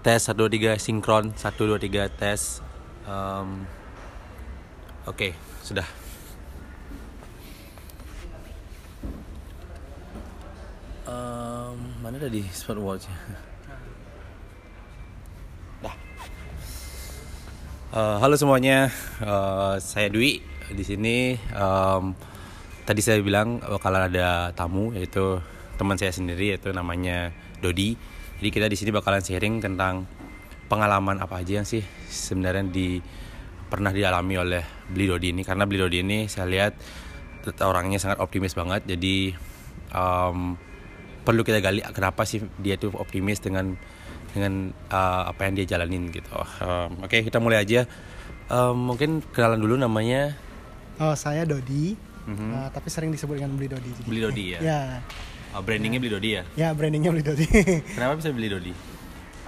tes 1 2 3 sinkron 1 2 3 tes. Um, Oke, sudah. Um, mana tadi smartwatch? Dah. Uh, halo semuanya, uh, saya Dwi di sini. Um, tadi saya bilang bakalan ada tamu yaitu teman saya sendiri yaitu namanya Dodi. Jadi kita di sini bakalan sharing tentang pengalaman apa aja yang sih sebenarnya di pernah dialami oleh Beli Dodi ini karena Beli Dodi ini saya lihat orangnya sangat optimis banget jadi um, perlu kita gali kenapa sih dia tuh optimis dengan dengan uh, apa yang dia jalanin gitu. Um, Oke okay, kita mulai aja. Um, mungkin kenalan dulu namanya. Oh saya Dodi, Mhm. uh, tapi sering disebut dengan Beli Dodi. Jadi. Dodi ya. Ya, Oh, brandingnya Beli Dodi ya. ya brandingnya Beli Dodi. Kenapa bisa Beli Dodi?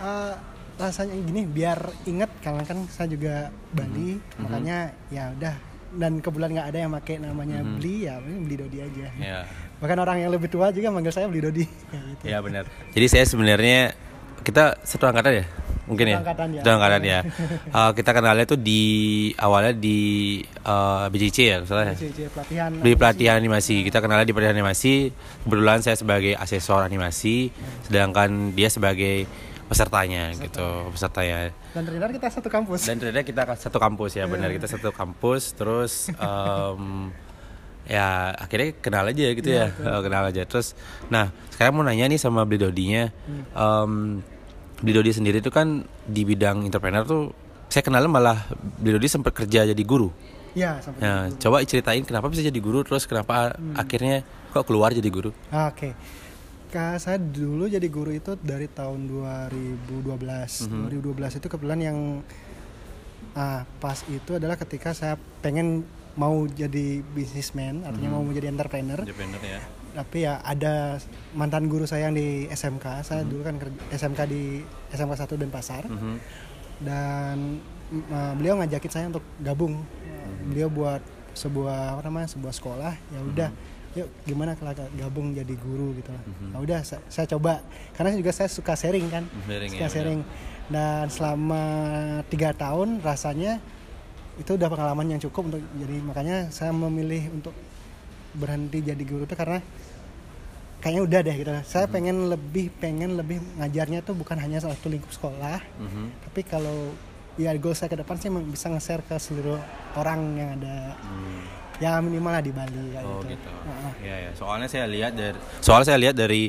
Uh, rasanya gini, biar inget karena kan saya juga Bali, Mhm. makanya ya udah. Dan kebetulan nggak ada yang pakai namanya Mhm. Beli, ya Beli Dodi aja. Ya. Bahkan orang yang lebih tua juga manggil saya Beli Dodi. Ya, gitu. Ya benar. Jadi saya sebenarnya kita satu angkatan ya, mungkin ya. Angkatan ya. Angkatan ya. Uh, kita kenalnya tuh di awalnya di uh, BCC ya, salah ya. Pelatihan. Di pelatihan animasi. Kita kenalnya di pelatihan animasi. Kebetulan saya sebagai asesor animasi, sedangkan dia sebagai pesertanya gitu, pesertanya. Dan ternyata kita satu kampus. Dan ternyata kita satu kampus ya, benar kita satu kampus. Terus em, ya akhirnya kenal aja gitu ya, Eh, kenal aja. Terus, nah sekarang mau nanya nih sama Beli Dodinya, em, Beli Dodi sendiri tuh kan di bidang entrepreneur tuh saya kenalnya malah Beli Dodi sempat kerja jadi guru. Ya, sampai Nah, coba ceritain kenapa bisa jadi guru, terus kenapa akhirnya kok keluar jadi guru? Ah, Oke. Kak, saya dulu jadi guru itu dari tahun 2012. Mhm. 2012 itu kebetulan yang ah, pas itu adalah ketika saya pengen mau jadi businessman, artinya Mhm. mau menjadi entrepreneur. Entrepreneur ya. Tapi ya ada mantan guru saya yang di SMK. Mhm. Saya dulu kan SMK di SMK 1 Denpasar Mhm. dan mm, uh, beliau ngajakin saya untuk gabung. Mhm. Beliau buat sebuah apa namanya sebuah sekolah. Ya udah, Mhm. yuk gimana kalau gabung jadi guru gitu lah. Mhm. Ya udah saya, saya coba karena juga saya suka sharing kan, Sharing, suka ya, sharing. Dan selama tiga tahun rasanya itu udah pengalaman yang cukup untuk jadi makanya saya memilih untuk berhenti jadi guru itu karena kayaknya udah deh gitu. Saya Mhm. pengen lebih pengen lebih ngajarnya tuh bukan hanya satu lingkup sekolah, Mhm. tapi kalau ya goal saya ke depan sih bisa nge-share ke seluruh orang yang ada Hmm. ya minimal lah di Bali kayak Oh gitu. gitu. Heeh. Iya ya. Soalnya saya lihat dari soalnya saya lihat dari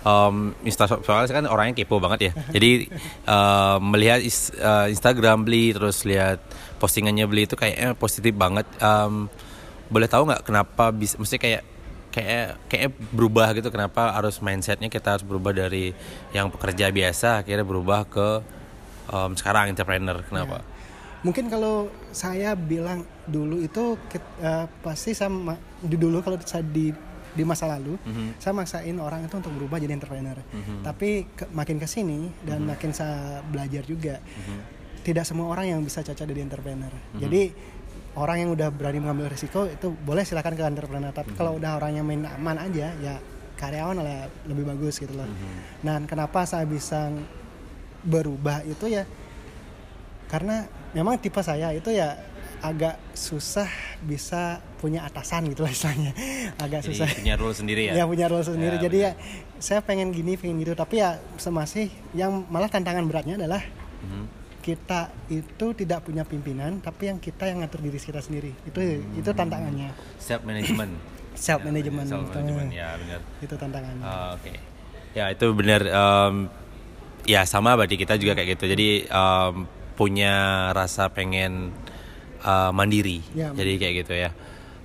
um, Insta soalnya saya kan orangnya kepo banget ya. Jadi um, melihat is- uh, Instagram beli terus lihat postingannya beli itu kayaknya positif banget. Um, boleh tahu nggak kenapa bisa mesti kayak kayak kayak berubah gitu kenapa harus mindsetnya kita harus berubah dari yang pekerja biasa akhirnya berubah ke um, sekarang entrepreneur kenapa? Mungkin kalau saya bilang dulu itu eh, pasti saya ma- di dulu kalau saya di di masa lalu Mhm. saya maksain orang itu untuk berubah jadi entrepreneur. Mhm. Tapi ke- makin ke sini dan makin saya belajar juga Mhm. tidak semua orang yang bisa cocok jadi entrepreneur. Mhm. Jadi orang yang udah berani mengambil risiko itu boleh silakan ke entrepreneur. Tapi kalau Mhm. udah orang yang main aman aja ya karyawan lah lebih bagus gitu loh. Mhm. Nah, kenapa saya bisa berubah itu ya karena memang tipe saya itu ya agak susah bisa punya atasan gitu lah istilahnya. Agak Jadi susah. punya rule sendiri ya. Ya punya role sendiri. Ya, Jadi ya saya pengen gini, pengen gitu. Tapi ya semasih yang malah tantangan beratnya adalah Mhm. Kita itu tidak punya pimpinan, tapi yang kita yang ngatur diri kita sendiri. Itu itu tantangannya. Self management. Self management. Self management ya benar. Itu tantangannya. Ah, Oke. Ya itu benar. em, ya sama berarti kita juga kayak gitu. Jadi em, punya rasa pengen eh, mandiri. Ya, Jadi kayak gitu ya.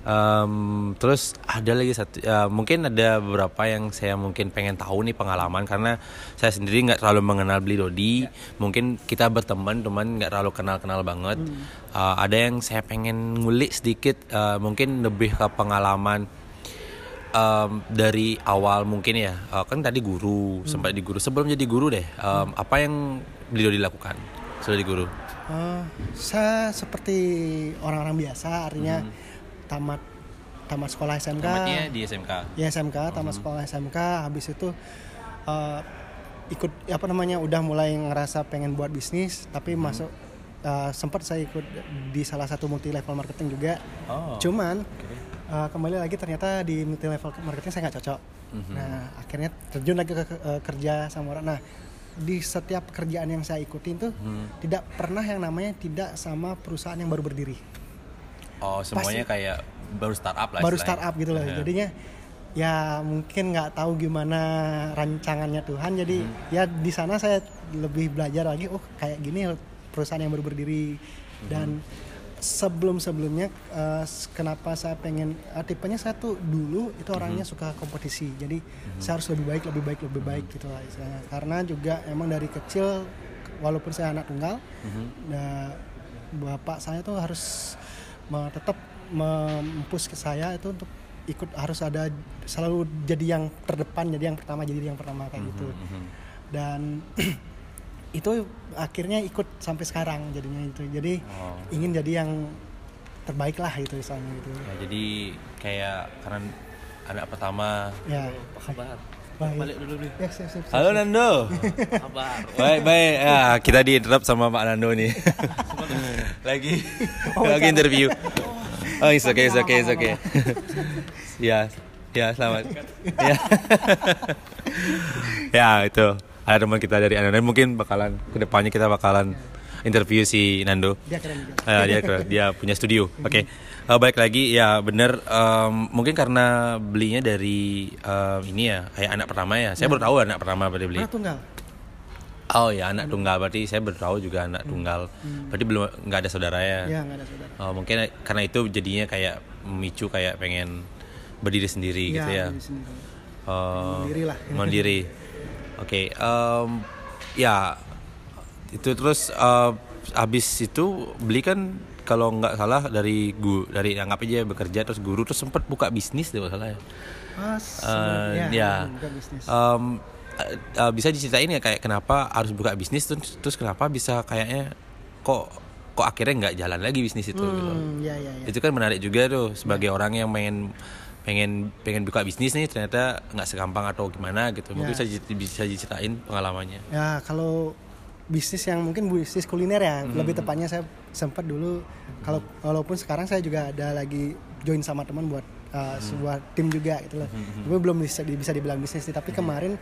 Em, terus ada lagi satu. ya, mungkin ada beberapa yang saya mungkin pengen tahu nih pengalaman karena saya sendiri nggak terlalu mengenal Beli Dodi. Mungkin kita berteman, teman nggak terlalu kenal-kenal banget. Eh, ada yang saya pengen ngulik sedikit. eh, mungkin lebih ke pengalaman em, dari awal mungkin ya eh, kan tadi guru sempat di guru sebelum jadi guru deh em, apa yang beliau dilakukan sudah di guru Eh, saya seperti orang-orang biasa, artinya tamat tamat sekolah SMK. tamatnya di SMK Ya SMK, tamat sekolah SMK, habis itu eh, ikut apa namanya udah mulai ngerasa pengen buat bisnis tapi masuk uh, sempat saya ikut di salah satu multi level marketing juga Oh. cuman Oke. uh, kembali lagi ternyata di multi level marketing saya nggak cocok Mhm. nah akhirnya terjun lagi ke, ke- uh, kerja sama orang nah di setiap kerjaan yang saya ikutin tuh Hmm. tidak pernah yang namanya tidak sama perusahaan yang baru berdiri Oh, semuanya kayak baru startup lah. baru startup gitu loh Iya. jadinya ya mungkin nggak tahu gimana rancangannya Tuhan jadi Hmm. ya di sana saya lebih belajar lagi oh kayak gini perusahaan yang baru berdiri Hmm. dan sebelum sebelumnya kenapa saya pengen eh, tipenya saya tuh dulu itu orangnya Hmm. suka kompetisi jadi saya harus lebih baik lebih baik lebih baik Hmm. gitu lah istilahnya karena juga emang dari kecil walaupun saya anak tunggal Mhm. nah, bapak saya tuh harus tetap mempush ke saya itu untuk ikut harus ada selalu jadi yang terdepan jadi yang pertama jadi yang pertama kayak gitu Mhm. dan itu akhirnya ikut sampai sekarang jadinya itu jadi Oh. ingin jadi yang terbaik lah itu misalnya gitu Ya, jadi kayak karena anak pertama. ya Apa kabar? Baik Balik dulu nih. ya siap, siap, siap. Halo Nando. Kabar. baik baik. Ya, kita di interrupt sama Pak Nando nih. lagi lagi interview. Oh, it's okay, it's okay, it's okay. ya, ya selamat. ya. ya itu ada teman kita dari Nando mungkin bakalan ke depannya kita bakalan interview si Nando. dia keren juga Ah, dia keren. dia punya studio. Oke. Eh, balik lagi ya bener em, mungkin karena belinya dari em, ini ya kayak anak pertama ya. Saya baru tahu anak pertama berarti beli. anak tunggal Oh ya anak tunggal berarti saya baru tahu juga anak tunggal. Berarti belum nggak ada saudaranya. ya nggak ada saudara Oh, mungkin karena itu jadinya kayak memicu kayak pengen berdiri sendiri gitu ya. sini. Oh, Mandiri lah. Mandiri. Oke, em, ya itu terus eh, habis itu beli kan kalau nggak salah dari guru dari anggap aja bekerja terus guru terus sempat buka bisnis deh masalah ya. Ah, Eh, sebenarnya, ya. Em, eh, eh, bisa diceritain ya kayak kenapa harus buka bisnis terus, terus kenapa bisa kayaknya kok kok akhirnya nggak jalan lagi bisnis itu gitu. Hmm, ya ya ya. Itu kan menarik juga tuh sebagai orang yang pengen pengen pengen buka bisnis nih ternyata nggak segampang atau gimana gitu. Mungkin Ya. bisa bisa diceritain pengalamannya. Ya kalau bisnis yang mungkin bisnis kuliner ya Hmm. lebih tepatnya saya sempat dulu kalau walaupun sekarang saya juga ada lagi join sama teman buat uh, Hmm. sebuah tim juga gitu loh. Tapi belum bisa bisa dibilang bisnis sih. Tapi Hmm. kemarin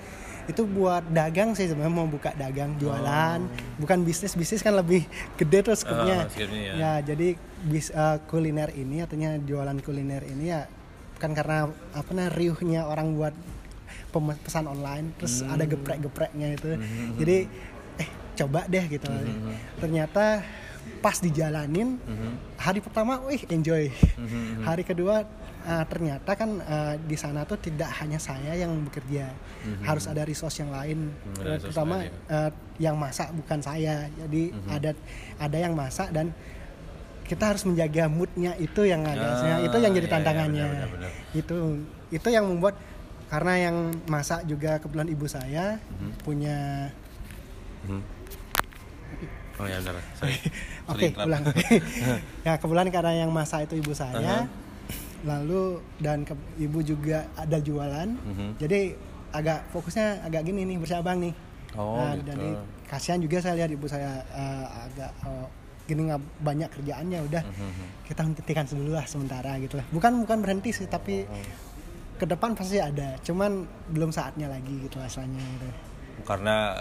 itu buat dagang sih sebenarnya mau buka dagang jualan bukan bisnis bisnis kan lebih gede tuh skopnya. Oh, ya. ya jadi bis, uh, kuliner ini artinya jualan kuliner ini ya kan karena apa nah riuhnya orang buat pesan online terus Hmm. ada geprek-gepreknya itu jadi eh coba deh gitu. Hmm. ternyata pas dijalanin hari pertama wih enjoy. Hmm. hari kedua uh, ternyata kan uh, di sana tuh tidak hanya saya yang bekerja. Harus ada resource yang lain. Hmm, ada resource terutama uh, yang masak bukan saya. Jadi ada ada yang masak dan kita harus menjaga moodnya itu yang agaknya Ah, itu yang jadi iya, iya, tantangannya. benar, benar, benar. itu itu yang membuat karena yang masak juga kebetulan ibu saya punya Mhm. Oh ya benar. Oke Sorry, interrupt. ulang ya kebetulan karena yang masak itu ibu saya lalu dan ke- ibu juga ada jualan Mhm. jadi agak fokusnya agak gini nih bersabang nih Oh, Nah, gitu. jadi kasihan juga saya lihat ibu saya eh, agak eh, gini nggak banyak kerjaannya udah Mhm. kita hentikan dulu lah sementara gitu lah bukan bukan berhenti sih tapi Oh. ke depan pasti ada cuman belum saatnya lagi gitu asalnya gitu. Karena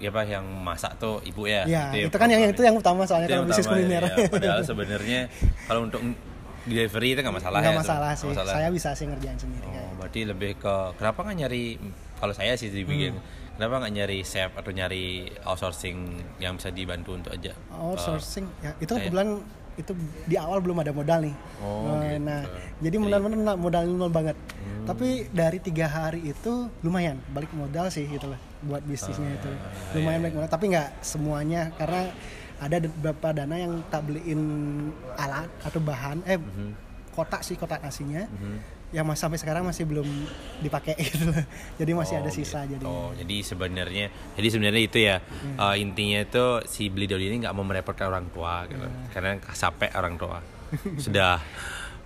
ya apa yang masak tuh ibu ya. ya ya itu kan yang itu yang utama soalnya Itu kalau bisnis utama, kuliner ya. Padahal sebenarnya kalau untuk delivery itu nggak masalah nggak ya. masalah Nggak sih masalah. saya bisa sih ngerjain sendiri kan. Oh, berarti lebih ke kenapa nggak nyari kalau saya sih dibikin Hmm. kenapa nggak nyari chef atau nyari outsourcing yang bisa dibantu untuk aja outsourcing ya itu kayak- kebetulan itu di awal belum ada modal nih. Oh, Eh, gitu. nah jadi benar-benar modal nol banget. Hmm. tapi dari tiga hari itu lumayan balik modal sih gitu lah buat bisnisnya itu. Ah, lumayan iya, balik modal tapi nggak semuanya karena ada beberapa dana yang tak beliin alat atau bahan eh Mhm. kotak sih kotak nasinya yang masih sampai sekarang masih belum dipakai gitu loh. jadi masih Oh, ada sisa gitu. jadi Oh, jadi sebenarnya jadi sebenarnya itu ya Hmm. eh, intinya itu si beli doli ini nggak mau merepotkan orang tua gitu. Hmm. Karena capek orang tua. Sudah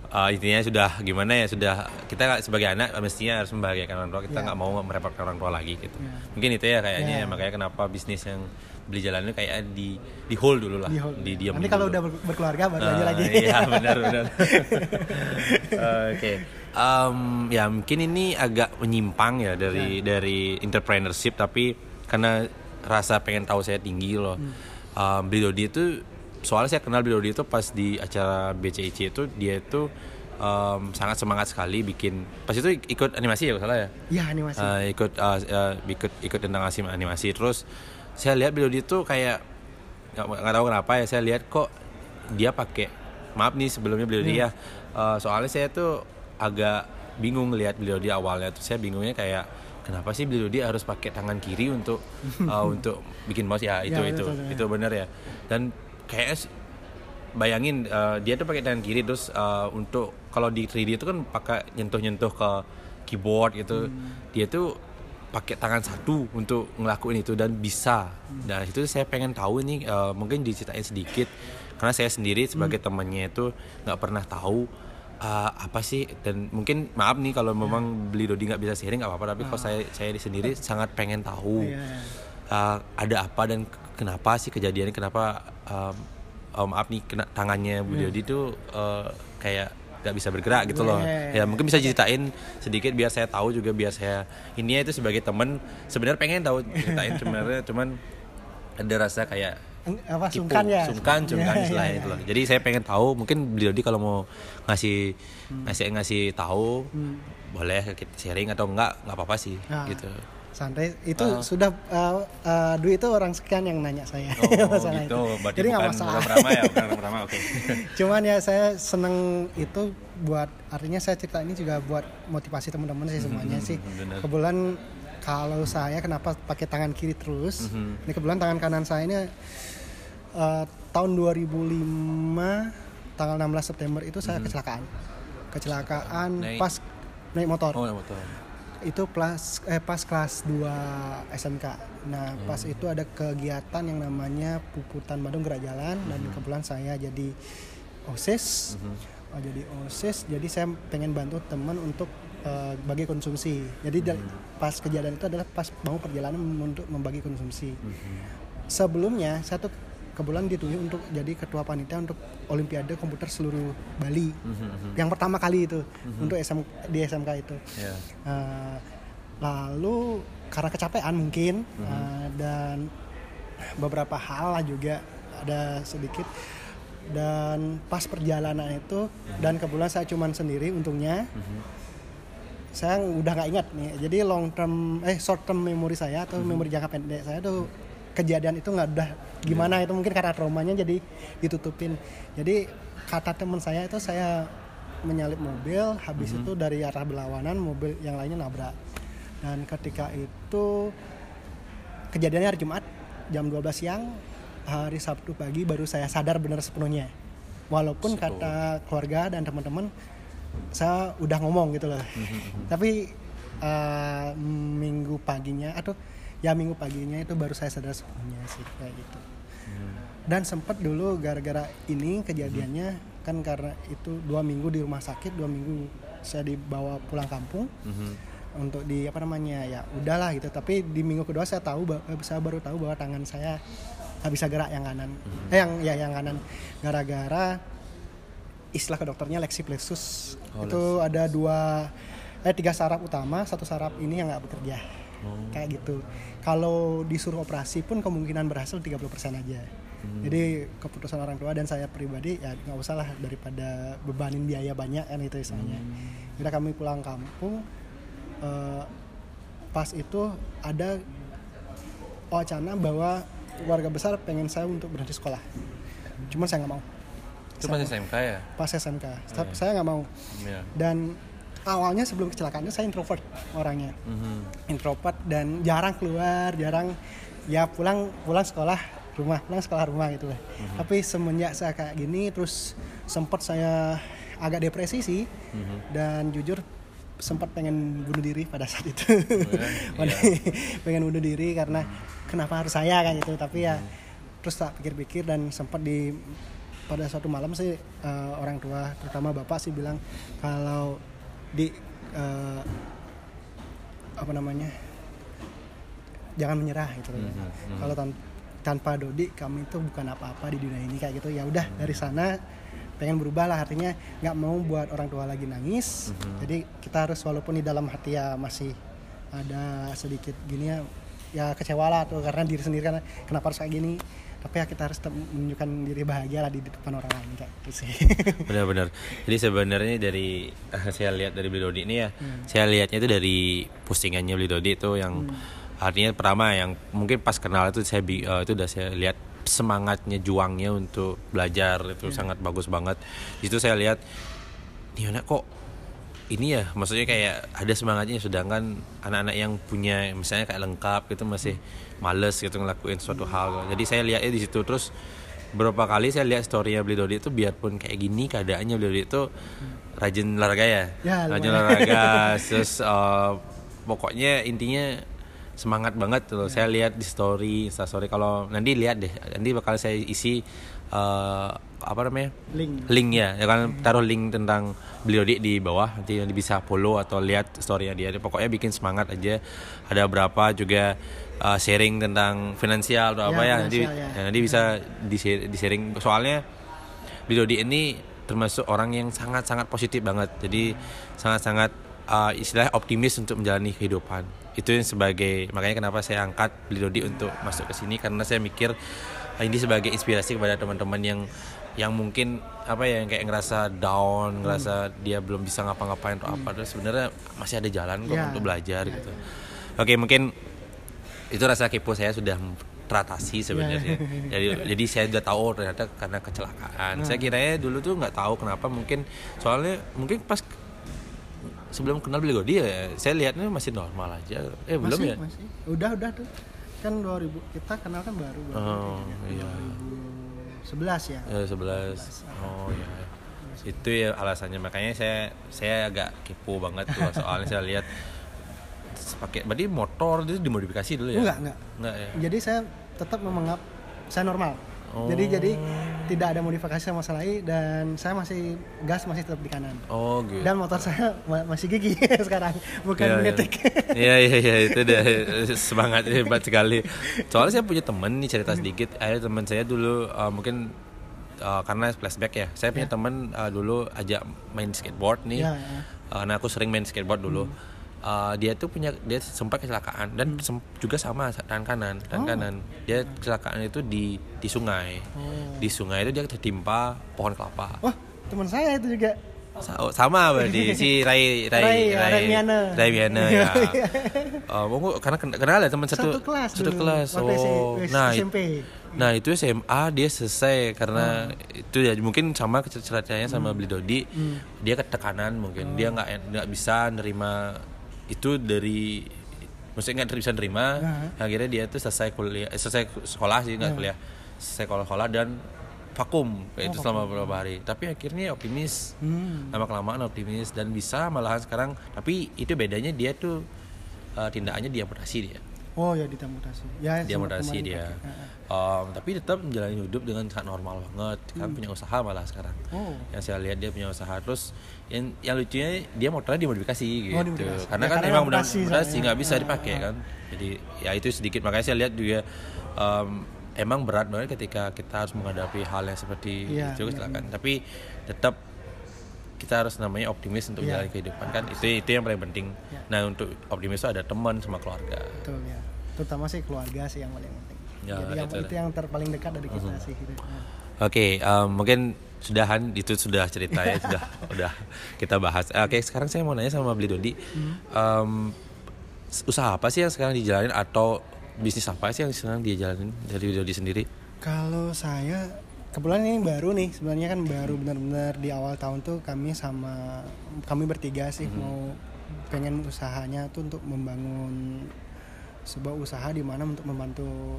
uh, intinya sudah gimana ya sudah kita sebagai anak mestinya harus membahagiakan orang tua kita Ya. nggak mau merepotkan orang tua lagi gitu Ya. mungkin itu ya kayaknya Ya. makanya kenapa bisnis yang beli jalan itu kayak di di hold dulu lah Di hold. di diam Nanti dulu. kalau udah ber- berkeluarga baru aja Ah, lagi. Iya benar benar. Oke. Em, ya mungkin ini agak menyimpang ya dari dari entrepreneurship tapi karena rasa pengen tahu saya tinggi loh. Em, Beli Dodi itu soalnya saya kenal Beli Dodi itu pas di acara BCIC itu dia itu em, sangat semangat sekali bikin pas itu ikut animasi ya kalau salah ya. Iya animasi. Eh, ikut eh, eh, ikut ikut tentang animasi animasi terus saya lihat Bilodi itu kayak nggak tahu kenapa ya saya lihat kok dia pakai maaf nih sebelumnya Bilodi ya eh, soalnya saya tuh agak bingung lihat Bilodi awalnya. Tuh saya bingungnya kayak kenapa sih Bilodi harus pakai tangan kiri untuk eh, untuk bikin mouse? Ya itu Ya, itu betul, ya. itu benar ya. Dan kayaknya s- bayangin eh, dia tuh pakai tangan kiri terus eh, untuk kalau di 3D itu kan pakai nyentuh-nyentuh ke keyboard gitu. Dia tuh pakai tangan satu untuk ngelakuin itu dan bisa. Nah itu saya pengen tahu ini eh, mungkin diceritain sedikit. Karena saya sendiri sebagai temannya itu nggak pernah tahu eh, apa sih dan mungkin maaf nih kalau memang beli Dodi nggak bisa sharing nggak apa-apa tapi kalau saya saya sendiri sangat pengen tahu Iya. uh, ada apa dan ke- kenapa sih kejadiannya kenapa um, um, maaf nih kena tangannya Bu Dodi tuh uh, kayak nggak bisa bergerak gitu loh. Ya mungkin bisa ceritain sedikit biar saya tahu juga biar saya ini itu sebagai temen sebenarnya pengen tahu ceritain sebenarnya cuman ada rasa kayak apa tipu, sungkan ya sungkan sungkan Iya, istilahnya iya, itu loh iya. jadi saya pengen tahu mungkin beliau di kalau mau ngasih ngasih ngasih tahu Hmm. boleh kita sharing atau enggak nggak apa-apa sih Nah, gitu santai itu Ah. sudah uh, uh, Dwi itu orang sekian yang nanya saya Oh, masalah gitu. itu Berarti jadi nggak masalah pertama ya, pertama. Oke. cuman ya saya seneng itu buat artinya saya cerita ini juga buat motivasi teman-teman sih semuanya sih Hmm, benar. kebetulan kalau saya kenapa pakai tangan kiri terus Mhm. ini kebetulan tangan kanan saya ini uh, tahun 2005 tanggal 16 September itu saya kecelakaan kecelakaan Mhm. Naik- pas naik motor Oh, betul. itu plus eh pas kelas 2 SMK. Nah, pas Hmm. itu ada kegiatan yang namanya Puputan Badung Gerak Jalan dan Hmm. kebetulan saya jadi OSIS. Oh, jadi OSIS, jadi saya pengen bantu teman untuk eh, bagi konsumsi. Jadi Hmm. pas kejadian itu adalah pas mau perjalanan untuk membagi konsumsi. Hmm. Sebelumnya saya tuh kebetulan ditunjuk untuk jadi ketua panitia untuk Olimpiade Komputer seluruh Bali. Mhm, Yang pertama kali itu untuk SM, di SMK itu. Ya. Uh, lalu karena kecapean mungkin uh, dan beberapa hal lah juga ada sedikit. Dan pas perjalanan itu dan kebetulan saya cuman sendiri untungnya saya udah nggak ingat nih. Jadi long term eh short term memori saya atau memori jangka pendek saya tuh kejadian itu nggak udah gimana itu mungkin karena traumanya jadi ditutupin. Jadi kata teman saya itu saya menyalip mobil habis itu dari arah berlawanan mobil yang lainnya nabrak. Dan ketika itu kejadiannya hari Jumat jam 12 siang hari Sabtu pagi baru saya sadar benar sepenuhnya. Walaupun kata keluarga dan teman-teman saya udah ngomong gitu loh. Tapi eh, minggu paginya atau ya minggu paginya itu baru saya sadar sepenuhnya sih kayak gitu. Dan sempat dulu gara-gara ini kejadiannya kan karena itu dua minggu di rumah sakit dua minggu saya dibawa pulang kampung Mhm. untuk di apa namanya ya udahlah gitu. Tapi di minggu kedua saya tahu eh, saya baru tahu bahwa tangan saya nggak bisa gerak yang kanan. Eh yang ya yang kanan. Gara-gara istilah ke dokternya lexiplexus. Oh, itu ada dua eh tiga saraf utama. Satu saraf ini yang nggak bekerja Oh. kayak gitu. Kalau disuruh operasi pun kemungkinan berhasil 30% aja. Jadi keputusan orang tua dan saya pribadi ya nggak usah lah daripada bebanin biaya banyak kan itu misalnya udah kami pulang kampung eh, pas itu ada wacana bahwa keluarga besar pengen saya untuk berhenti sekolah. Cuman saya nggak mau. Itu pas SMK ya? pas SMK Oh, iya. saya nggak mau. Iya. dan awalnya sebelum kecelakaan itu saya introvert orangnya Mhm. introvert dan jarang keluar jarang ya pulang pulang sekolah rumah pulang sekolah rumah gitu lah Mhm. tapi semenjak saya kayak gini terus sempat saya agak depresi sih Mhm. dan jujur sempat pengen bunuh diri pada saat itu ya? Pada- pengen bunuh diri karena kenapa harus saya kan itu tapi ya Mhm. terus tak pikir-pikir dan sempat di pada suatu malam sih eh, orang tua terutama bapak sih bilang kalau di eh, apa namanya jangan menyerah gitu loh. Mhm, mhm. Kalau tan- tanpa Dodi kami itu bukan apa-apa di dunia ini kayak gitu. Ya udah Mhm. dari sana pengen berubah lah artinya nggak mau buat orang tua lagi nangis. Mhm. Jadi kita harus walaupun di dalam hati ya masih ada sedikit gini ya ya kecewa lah tuh karena diri sendiri kan kenapa harus kayak gini tapi ya kita harus menunjukkan diri bahagia lah di depan orang lain kayak gitu sih. Benar-benar. Jadi sebenarnya dari eh, saya lihat dari Beli Dodi ini ya, saya lihatnya itu dari postingannya Beli Dodi itu yang artinya pertama yang mungkin pas kenal itu saya eh, itu udah saya lihat semangatnya juangnya untuk belajar itu sangat bagus banget. Di situ saya lihat nih anak kok ini ya? Maksudnya kayak ada semangatnya sedangkan anak-anak yang punya misalnya kayak lengkap gitu masih males gitu ngelakuin suatu hal. Jadi saya lihatnya di situ. Terus beberapa kali saya lihat storynya beli Dodi itu biarpun kayak gini keadaannya beli Dodi itu rajin olahraga ya, Ya, rajin olahraga terus eh, pokoknya intinya semangat banget tuh. Saya lihat di story Insta story. Kalau nanti lihat deh. Nanti bakal saya isi eh, apa namanya? Link. Link ya, ya kan taruh link tentang beliau di di bawah. Nanti nanti bisa follow atau lihat storynya dia. Pokoknya bikin semangat aja. Ada berapa juga uh, sharing tentang finansial atau Ya, apa ya nanti ya. ya, nanti bisa di di sharing soalnya beliau di ini termasuk orang yang sangat sangat positif banget jadi sangat sangat uh, istilahnya optimis untuk menjalani kehidupan itu yang sebagai makanya kenapa saya angkat beliau di untuk masuk ke sini karena saya mikir uh, ini sebagai inspirasi kepada teman-teman yang yang mungkin apa ya yang kayak ngerasa down, ngerasa dia belum bisa ngapa-ngapain atau apa, terus sebenarnya masih ada jalan kok Ya. untuk belajar gitu. Oke mungkin itu rasa kepo saya sudah teratasi sebenarnya. jadi jadi saya udah tahu oh, ternyata karena kecelakaan. Saya kiranya dulu tuh nggak tahu kenapa mungkin soalnya mungkin pas sebelum kenal beliau dia ya, saya lihatnya masih normal aja. Eh belum masih, ya? masih. udah udah tuh kan 2000 kita kenal kan baru baru Oh iya. 2011 ya Ya, 11. Oh iya. Itu ya alasannya makanya saya saya agak kepo banget tuh soalnya saya lihat pakai berarti motor itu dimodifikasi dulu ya? enggak enggak Enggak ya. jadi saya tetap menganggap saya normal Oh. jadi jadi tidak ada modifikasi sama sekali dan saya masih gas masih tetap di kanan Oh gitu. dan motor saya ma- masih gigi sekarang bukan Iya, iya. magnetic Iya iya iya itu udah semangat hebat sekali. Soalnya saya punya temen nih cerita sedikit. Ada teman saya dulu uh, mungkin uh, karena flashback ya. Saya punya temen uh, dulu ajak main skateboard nih. Ya, ya. Uh, nah aku sering main skateboard dulu. Uh, dia tuh punya dia sempat kecelakaan dan sem- juga sama tangan kanan tangan Oh. kanan dia kecelakaan itu di di sungai Oh. di sungai itu dia tertimpa pohon kelapa wah teman saya itu juga oh, sama berarti si Rai Rai Rai, Rai Miana. Rai Miana ya. Oh, oh, karena ken- kenal ya teman satu Satu kelas satu dulu, kelas. Oh, nah SMP. nah itu SMA dia selesai karena itu ya mungkin sama kecerdasannya sama Hmm. Beli Dodi. Dia ketekanan mungkin dia nggak nggak bisa nerima itu dari maksudnya nggak bisa nerima Nah. akhirnya dia tuh selesai kuliah eh, selesai sekolah sih nggak kuliah selesai sekolah sekolah dan vakum kayak itu selama beberapa hari tapi akhirnya optimis Oh, Hmm. lama kelamaan optimis dan bisa malahan sekarang tapi itu bedanya dia tuh uh, tindakannya diamputasi dia Oh ya ditamutasi. Ya diamputasi dia pakai. Um, tapi tetap menjalani hidup dengan sangat normal banget kan punya usaha malah sekarang Oh. yang saya lihat dia punya usaha terus yang yang lucunya dia motornya dimodifikasi gitu dimodifikasi. karena Ya, kan karena emang sih soalnya. nggak bisa dipakai kan jadi ya itu sedikit makanya saya lihat juga um, emang berat banget ketika kita harus menghadapi hal yang seperti Iya, itu iya, kecelakaan tapi tetap kita harus namanya optimis untuk Iya. menjalani kehidupan kan itu itu yang paling penting Iya. nah untuk optimis itu ada teman sama keluarga Betul ya. Terutama sih keluarga sih yang paling penting. Ya, Jadi yang itu. itu yang terpaling dekat dari kita sih gitu. Oke, um, mungkin sudahan itu sudah cerita ya sudah udah kita bahas. Eh, Oke, sekarang saya mau nanya sama Beli Dodi, um, usaha apa sih yang sekarang dijalanin atau bisnis apa sih yang sekarang dia jalanin dari Dodi sendiri? Kalau saya kebetulan ini baru nih sebenarnya kan baru benar-benar di awal tahun tuh kami sama kami bertiga sih mau pengen usahanya tuh untuk membangun sebuah usaha di mana untuk membantu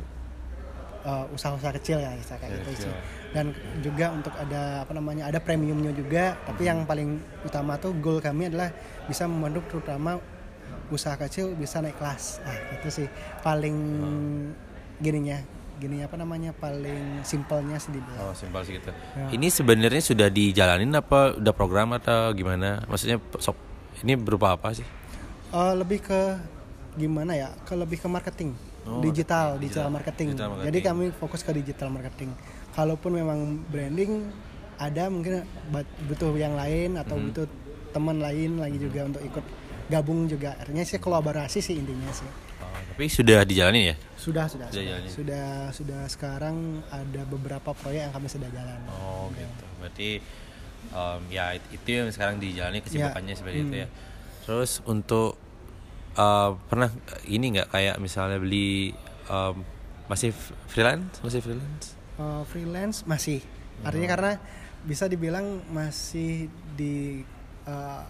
usaha-usaha kecil ya istilah kayak gitu sih. Dan juga untuk ada apa namanya ada premiumnya juga, tapi yang paling utama tuh goal kami adalah bisa membantu terutama usaha kecil bisa naik kelas. Nah, itu sih paling gininya gini apa namanya paling simpelnya sih dibilang. Oh, simpel sih gitu. Ya. Ini sebenarnya sudah dijalanin apa udah program atau gimana? Maksudnya sok ini berupa apa sih? Eh, lebih ke gimana ya? Ke lebih ke marketing. Oh, digital, digital. digital, marketing. Digital marketing. Jadi kami fokus ke digital marketing. Kalaupun memang branding ada mungkin butuh yang lain atau Mhm. butuh teman lain lagi juga untuk ikut gabung juga. Artinya sih kolaborasi sih intinya sih. Oh, tapi sudah dijalanin ya? Sudah, sudah, Sudah sudah, sudah, sudah sekarang ada beberapa proyek yang kami sedang jalan. Oh gitu. Berarti em, ya it- itu yang sekarang dijalani kesibukannya Ya. seperti itu Hmm. ya. Terus untuk eh, pernah ini nggak kayak misalnya beli em, masih freelance masih freelance? Uh, freelance masih, Hmm. artinya karena bisa dibilang masih di uh,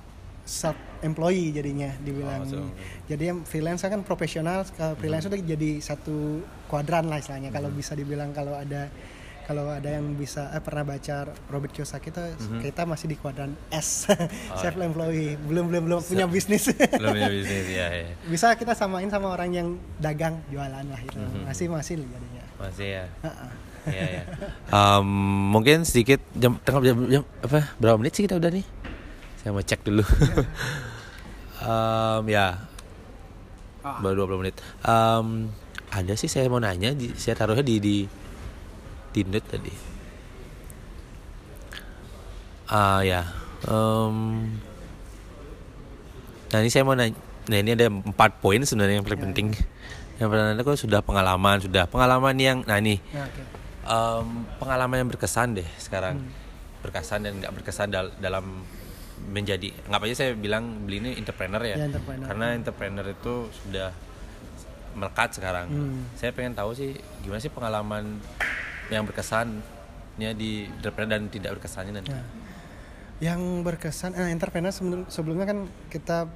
self employee jadinya dibilang. Oh, so- Jadi yang freelance kan profesional, kalau freelance itu jadi satu kuadran lah istilahnya. Kalau Hmm. bisa dibilang kalau ada kalau ada yang bisa eh, pernah baca Robert Kiyosaki itu kita masih di kuadran S. Oh, self employee belum belum belum punya bisnis Belum punya bisnis ya, ya. bisa kita samain sama orang yang dagang jualan lah itu Mhm. masih masih jadinya Masih ya. Ha-ha. Iya ya. Em, mungkin sedikit jam tengah jam, jam apa berapa menit sih kita udah nih? Saya mau cek dulu. Em, ya Ah. baru 20 menit. Em, ada sih saya mau nanya, di, saya taruhnya di di note tadi. Ah ya. Em, nah ini saya mau nanya. Nah ini ada empat poin sebenarnya yang paling Ya, penting. Yang pertama itu sudah pengalaman, sudah pengalaman yang, nah ini Ya, oke. Em, pengalaman yang berkesan deh sekarang Hmm. berkesan dan nggak berkesan dal- dalam menjadi nggak aja saya bilang beli ini entrepreneur ya, Ya, entrepreneur. karena entrepreneur itu sudah melekat sekarang Hmm. saya pengen tahu sih gimana sih pengalaman yang berkesannya di entrepreneur dan tidak berkesannya nanti Nah, yang berkesan eh, entrepreneur sebelum- sebelumnya kan kita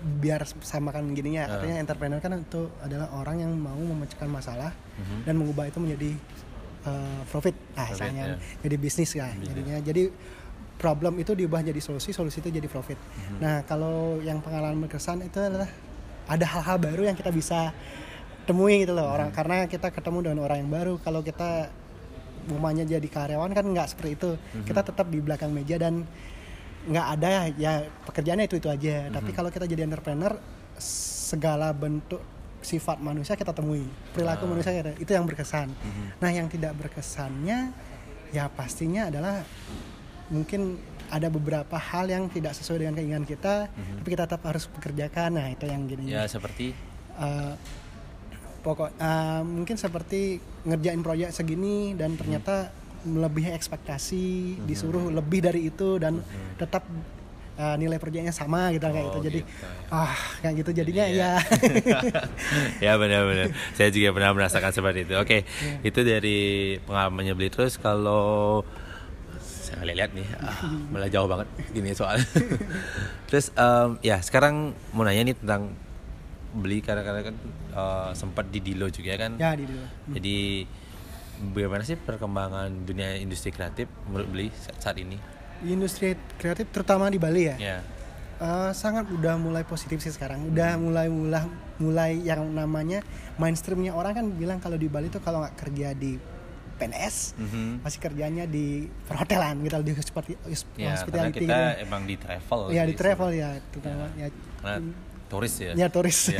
biar samakan gininya Ah. artinya entrepreneur kan itu adalah orang yang mau memecahkan masalah Mhm. dan mengubah itu menjadi uh, profit nah Profit, misalnya ya. jadi bisnis ya jadinya jadi problem itu diubah jadi solusi solusi itu jadi profit Mhm. nah kalau yang pengalaman berkesan itu adalah ada hal-hal baru yang kita bisa temui gitu loh Mhm. orang karena kita ketemu dengan orang yang baru kalau kita umumnya jadi karyawan kan nggak seperti itu Mhm. kita tetap di belakang meja dan nggak ada ya pekerjaannya itu itu aja tapi Mhm. kalau kita jadi entrepreneur segala bentuk sifat manusia kita temui perilaku Ah. manusia kita- itu yang berkesan Mhm. nah yang tidak berkesannya ya pastinya adalah mungkin ada beberapa hal yang tidak sesuai dengan keinginan kita Mhm. tapi kita tetap harus bekerjakan nah itu yang gini ya seperti Eh, pokok eh, mungkin seperti ngerjain proyek segini dan ternyata melebihi ekspektasi Mhm. disuruh lebih dari itu dan Mhm. tetap eh, nilai proyeknya sama gitu kayak Oh, gitu jadi gitu. ah kayak gitu jadinya Iya. ya ya benar-benar saya juga pernah merasakan seperti itu oke Iya. itu dari pengalamannya beli terus kalau saya lihat nih ah, malah jauh banget gini soal terus em, ya sekarang mau nanya nih tentang beli karena karena kan eh, sempat di Dilo juga kan. Ya di dulu jadi bagaimana sih perkembangan dunia industri kreatif menurut beli saat, ini? Industri kreatif terutama di Bali ya? Ya. Eh, sangat udah mulai positif sih sekarang. Udah mulai mulai mulai yang namanya mainstreamnya. Orang kan bilang kalau di Bali tuh kalau nggak kerja di PNS Mhm. masih kerjanya di perhotelan gitu di seperti ya hospitality kita gitu. emang di travel ya di travel ya terutama ya, Karena turis ya ya turis Ya,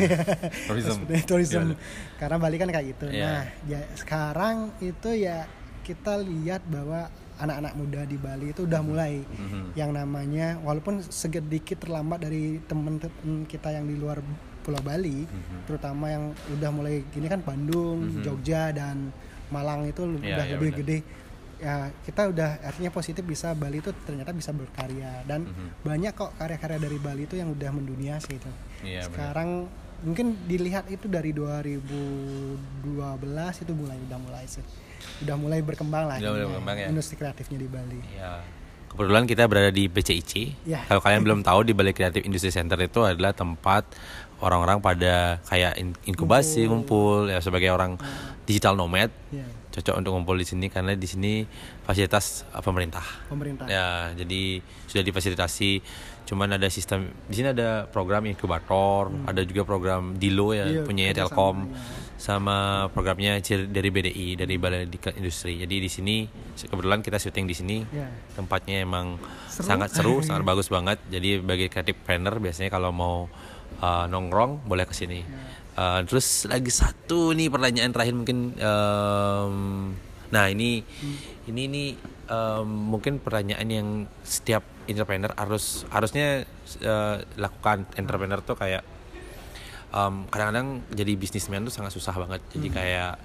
tourism. Tourism Gimana? karena Bali kan kayak gitu Iya. nah ya sekarang itu ya kita lihat bahwa anak-anak muda di Bali itu udah mulai Mhm. yang namanya walaupun sedikit terlambat dari teman-teman kita yang di luar Pulau Bali Mhm. terutama yang udah mulai gini kan Bandung, Mhm. Jogja dan Malang itu Iya, udah iya, lebih benar. gede ya kita udah artinya positif bisa Bali itu ternyata bisa berkarya dan Mhm. banyak kok karya-karya dari Bali itu yang udah mendunia sih itu Iya, benar. sekarang mungkin dilihat itu dari 2012 itu mulai udah mulai sih udah mulai berkembang lah Udah mulai berkembang ya? industri kreatifnya di Bali Ya, kebetulan kita berada di BCIC. Ya. Kalau kalian belum tahu di balik Creative Industry Center itu adalah tempat orang-orang pada kayak in- inkubasi, ngumpul, ya sebagai orang digital nomad ya cocok untuk ngumpul di sini karena di sini fasilitas uh, pemerintah. pemerintah Ya, jadi sudah difasilitasi. Cuman ada sistem di sini ada program inkubator, ada juga program Dilo ya Iya, punya Telkom. iya. sama programnya dari BDI dari Balai Diklat Industri. Jadi di sini kebetulan kita syuting di sini. Ya. Tempatnya emang Seru. sangat seru, sangat bagus banget. Jadi bagi kreatif planner biasanya kalau mau uh, nongkrong boleh ke sini. Uh, terus lagi satu nih pertanyaan terakhir mungkin um, nah ini ini ini um, mungkin pertanyaan yang setiap entrepreneur harus harusnya uh, lakukan. Entrepreneur tuh kayak um, kadang-kadang jadi bisnismen tuh sangat susah banget. Jadi kayak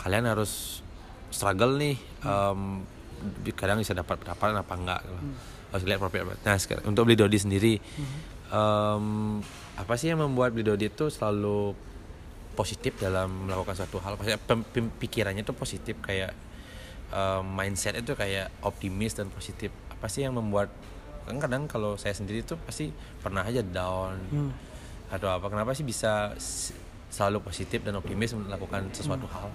kalian harus struggle nih um, kadang bisa dapat pendapatan apa enggak. Harus lihat profit nah sekarang, untuk beli Dodi sendiri um, apa sih yang membuat beli Dodi itu selalu positif dalam melakukan suatu hal. Pikirannya tuh positif kayak um, mindset itu kayak optimis dan positif. Apa sih yang membuat kan kadang kalau saya sendiri tuh pasti pernah aja down Hmm. atau apa. Kenapa sih bisa selalu positif dan optimis melakukan sesuatu hal?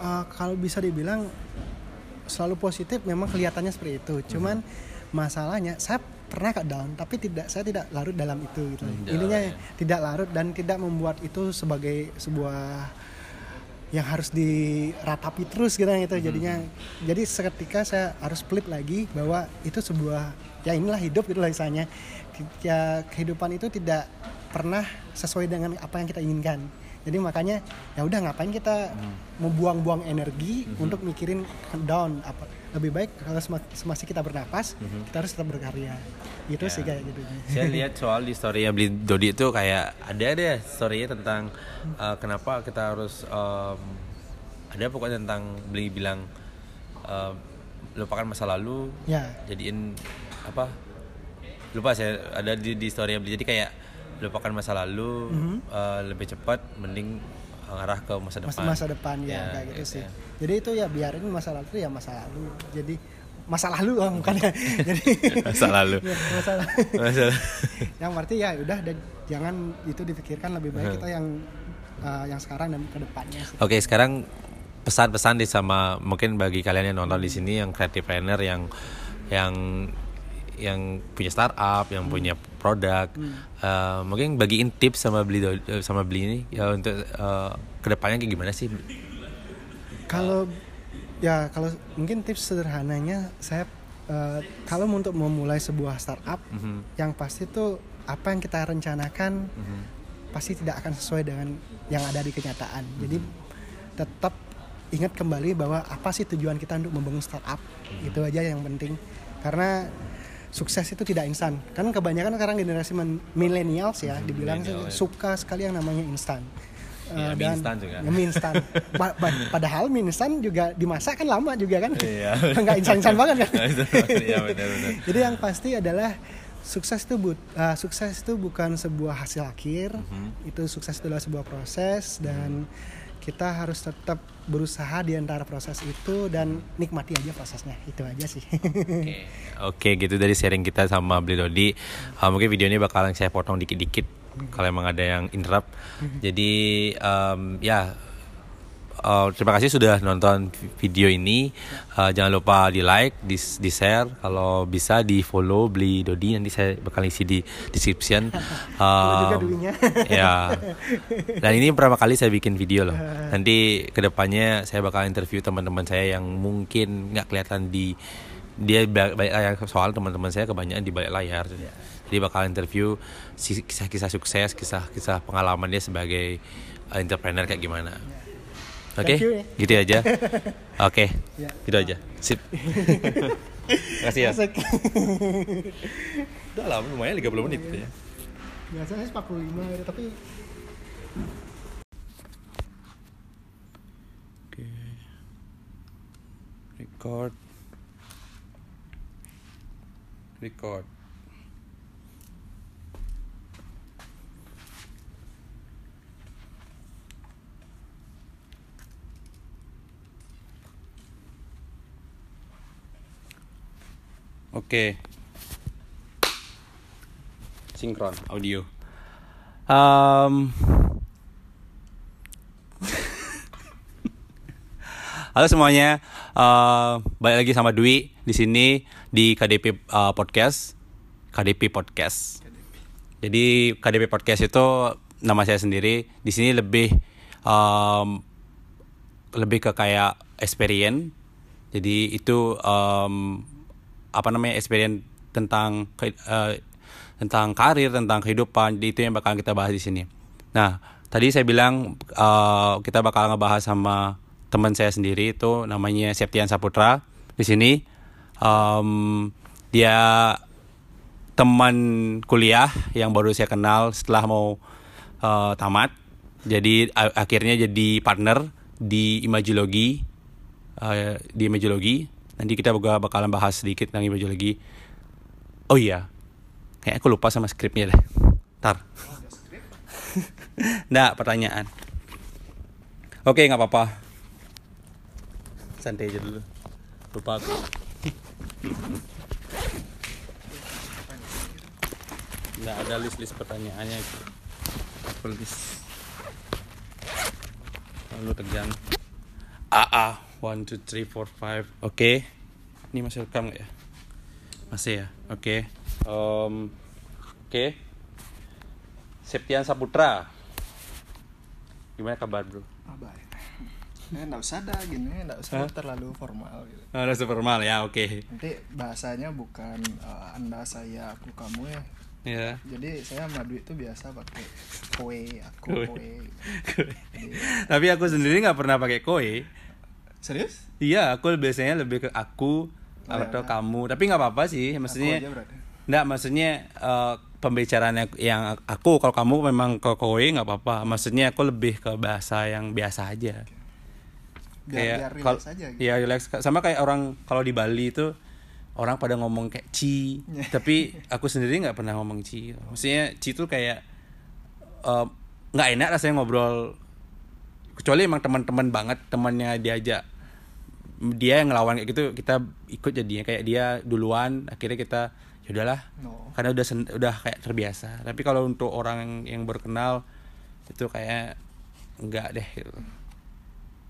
Uh, kalau bisa dibilang selalu positif memang kelihatannya seperti itu. Cuman masalahnya saya pernah ke down tapi tidak saya tidak larut dalam itu gitu. Tidak, intinya ya. tidak larut dan tidak membuat itu sebagai sebuah yang harus diratapi terus gitu gitu. Jadinya jadi seketika saya harus flip lagi bahwa itu sebuah ya inilah hidup gitu lah misalnya ya kehidupan itu tidak pernah sesuai dengan apa yang kita inginkan. Jadi makanya ya udah ngapain kita membuang-buang energi untuk mikirin down? Apa lebih baik kalau sema- semasa kita bernapas kita harus tetap berkarya. Gitu Ya. sih kayak gitu. Saya lihat soal di storynya beli Dodi itu kayak ada deh storynya tentang uh, kenapa kita harus um, ada pokoknya tentang beli bilang um, lupakan masa lalu ya. jadiin apa lupa saya ada di di story beli jadi kayak lupakan masa lalu uh, lebih cepat mending ngarah ke masa depan. masa depan ya, Ya, kayak gitu gitu sih. ya. jadi itu ya biarin masa lalu ya masa lalu. Jadi masa lalu oh, bukan ya. Jadi masa lalu. Ya, masa lalu. Masa yang berarti ya udah dan jangan itu dipikirkan lebih baik kita yang uh, yang sekarang dan ke depannya sih. Oke, sekarang pesan-pesan di sama mungkin bagi kalian yang nonton di sini yang creative planner yang yang yang punya startup, yang punya produk, eh, mungkin bagiin tips sama beli do- sama beli ini ya untuk eh, ke depannya kayak gimana sih? Kalau ya kalau mungkin tips sederhananya saya eh, kalau untuk memulai sebuah startup Mhm, yang pasti tuh apa yang kita rencanakan mhm. pasti tidak akan sesuai dengan yang ada di kenyataan. Jadi tetap ingat kembali bahwa apa sih tujuan kita untuk membangun startup? Itu aja yang penting. Karena sukses itu tidak instan kan kebanyakan sekarang generasi millennials ya dibilang sih millennial, ya. suka sekali yang namanya instan Iya, Eh, mie instan juga. ya, mie instan. Pa- pa- padahal mie instan juga dimasak kan lama juga kan Iya. nggak instan-instan banget kan Iya jadi yang pasti adalah sukses itu but, uh, sukses itu bukan sebuah hasil akhir, Mhm. itu sukses itu adalah sebuah proses dan kita harus tetap berusaha di antara proses itu dan nikmati aja prosesnya itu aja sih. Oke, Oke, gitu dari sharing kita sama Beli Dodi. Uh, mungkin video ini bakalan saya potong dikit-dikit kalau emang ada yang interrupt. Jadi um, ya uh, terima kasih sudah nonton video ini. Uh, jangan lupa di like, di, di share. Kalau bisa di follow Beli Dodi nanti saya bakal isi di description. Duinya. ya. Dan ini pertama kali saya bikin video loh. Nanti ke depannya saya bakal interview teman-teman saya yang mungkin nggak kelihatan di dia ba- balik layar soal teman-teman saya kebanyakan di balik layar. Jadi bakal interview kisah-kisah sukses, kisah-kisah pengalaman dia sebagai uh, entrepreneur kayak gimana. Oke, ya. gitu aja. Oke, Ya. gitu aja. Sip. Makasih ya. Udah lah, lumayan 30 menit gitu ya. Biasanya 45 gitu, tapi Oke. Record. Record. Oke. Sinkron audio. Um, Halo semuanya, eh, balik lagi sama Dwi di sini di KDP eh, Podcast, KDP Podcast. Jadi KDP Podcast itu nama saya sendiri. Di sini lebih um, lebih ke kayak experience jadi itu um, apa namanya experience tentang eh, tentang karir tentang kehidupan jadi itu yang bakal kita bahas di sini. Nah tadi saya bilang eh, kita bakal ngebahas sama teman saya sendiri itu namanya Septian Saputra. Di sini um, dia teman kuliah yang baru saya kenal setelah mau eh, tamat. Jadi akhirnya jadi partner di imajiologi eh, di imajiologi nanti kita juga bakalan bahas sedikit tentang imajiologi oh iya kayak aku lupa sama skripnya deh. Tar Nggak, pertanyaan. Oke nggak apa-apa. Santai aja dulu. Lupa aku. Nggak ada list list pertanyaannya aku list. Lalu tegang. AA one two three four five. Oke. Ini masih rekam nggak ya? Masih ya? Oke. Em, oke. Septian Saputra. Gimana kabar bro? Ah, baik. Eh, nggak usah dah gini, nggak usah terlalu formal gitu. oh, udah super mal ya oke. Nanti bahasanya bukan eh, anda, saya, aku, kamu ya. ya Jadi saya sama Dwi itu biasa pakai kowe, aku, kowe. Jadi, tapi aku sendiri nggak pernah pakai koi serius? iya aku biasanya lebih ke aku Oh, ya. atau kamu tapi nggak apa-apa sih maksudnya. Nggak, maksudnya eh, pembicaraan yang- yang aku kalau kamu memang ke kowe nggak apa-apa. Maksudnya aku lebih ke bahasa yang biasa aja. Biar, biar kal- relax aja gitu. Iya, relax. Sama kayak orang kalau di Bali itu orang pada ngomong kayak ci, Iya. tapi aku sendiri nggak pernah ngomong ci. Maksudnya ci itu kayak eh, nggak enak rasanya ngobrol kecuali emang teman-teman banget temannya diajak dia yang ngelawan kayak gitu kita ikut jadinya. Kayak dia duluan akhirnya kita ya udahlah. No. karena udah sen- udah kayak terbiasa. Tapi kalau untuk orang yang, berkenal itu kayak enggak deh gitu.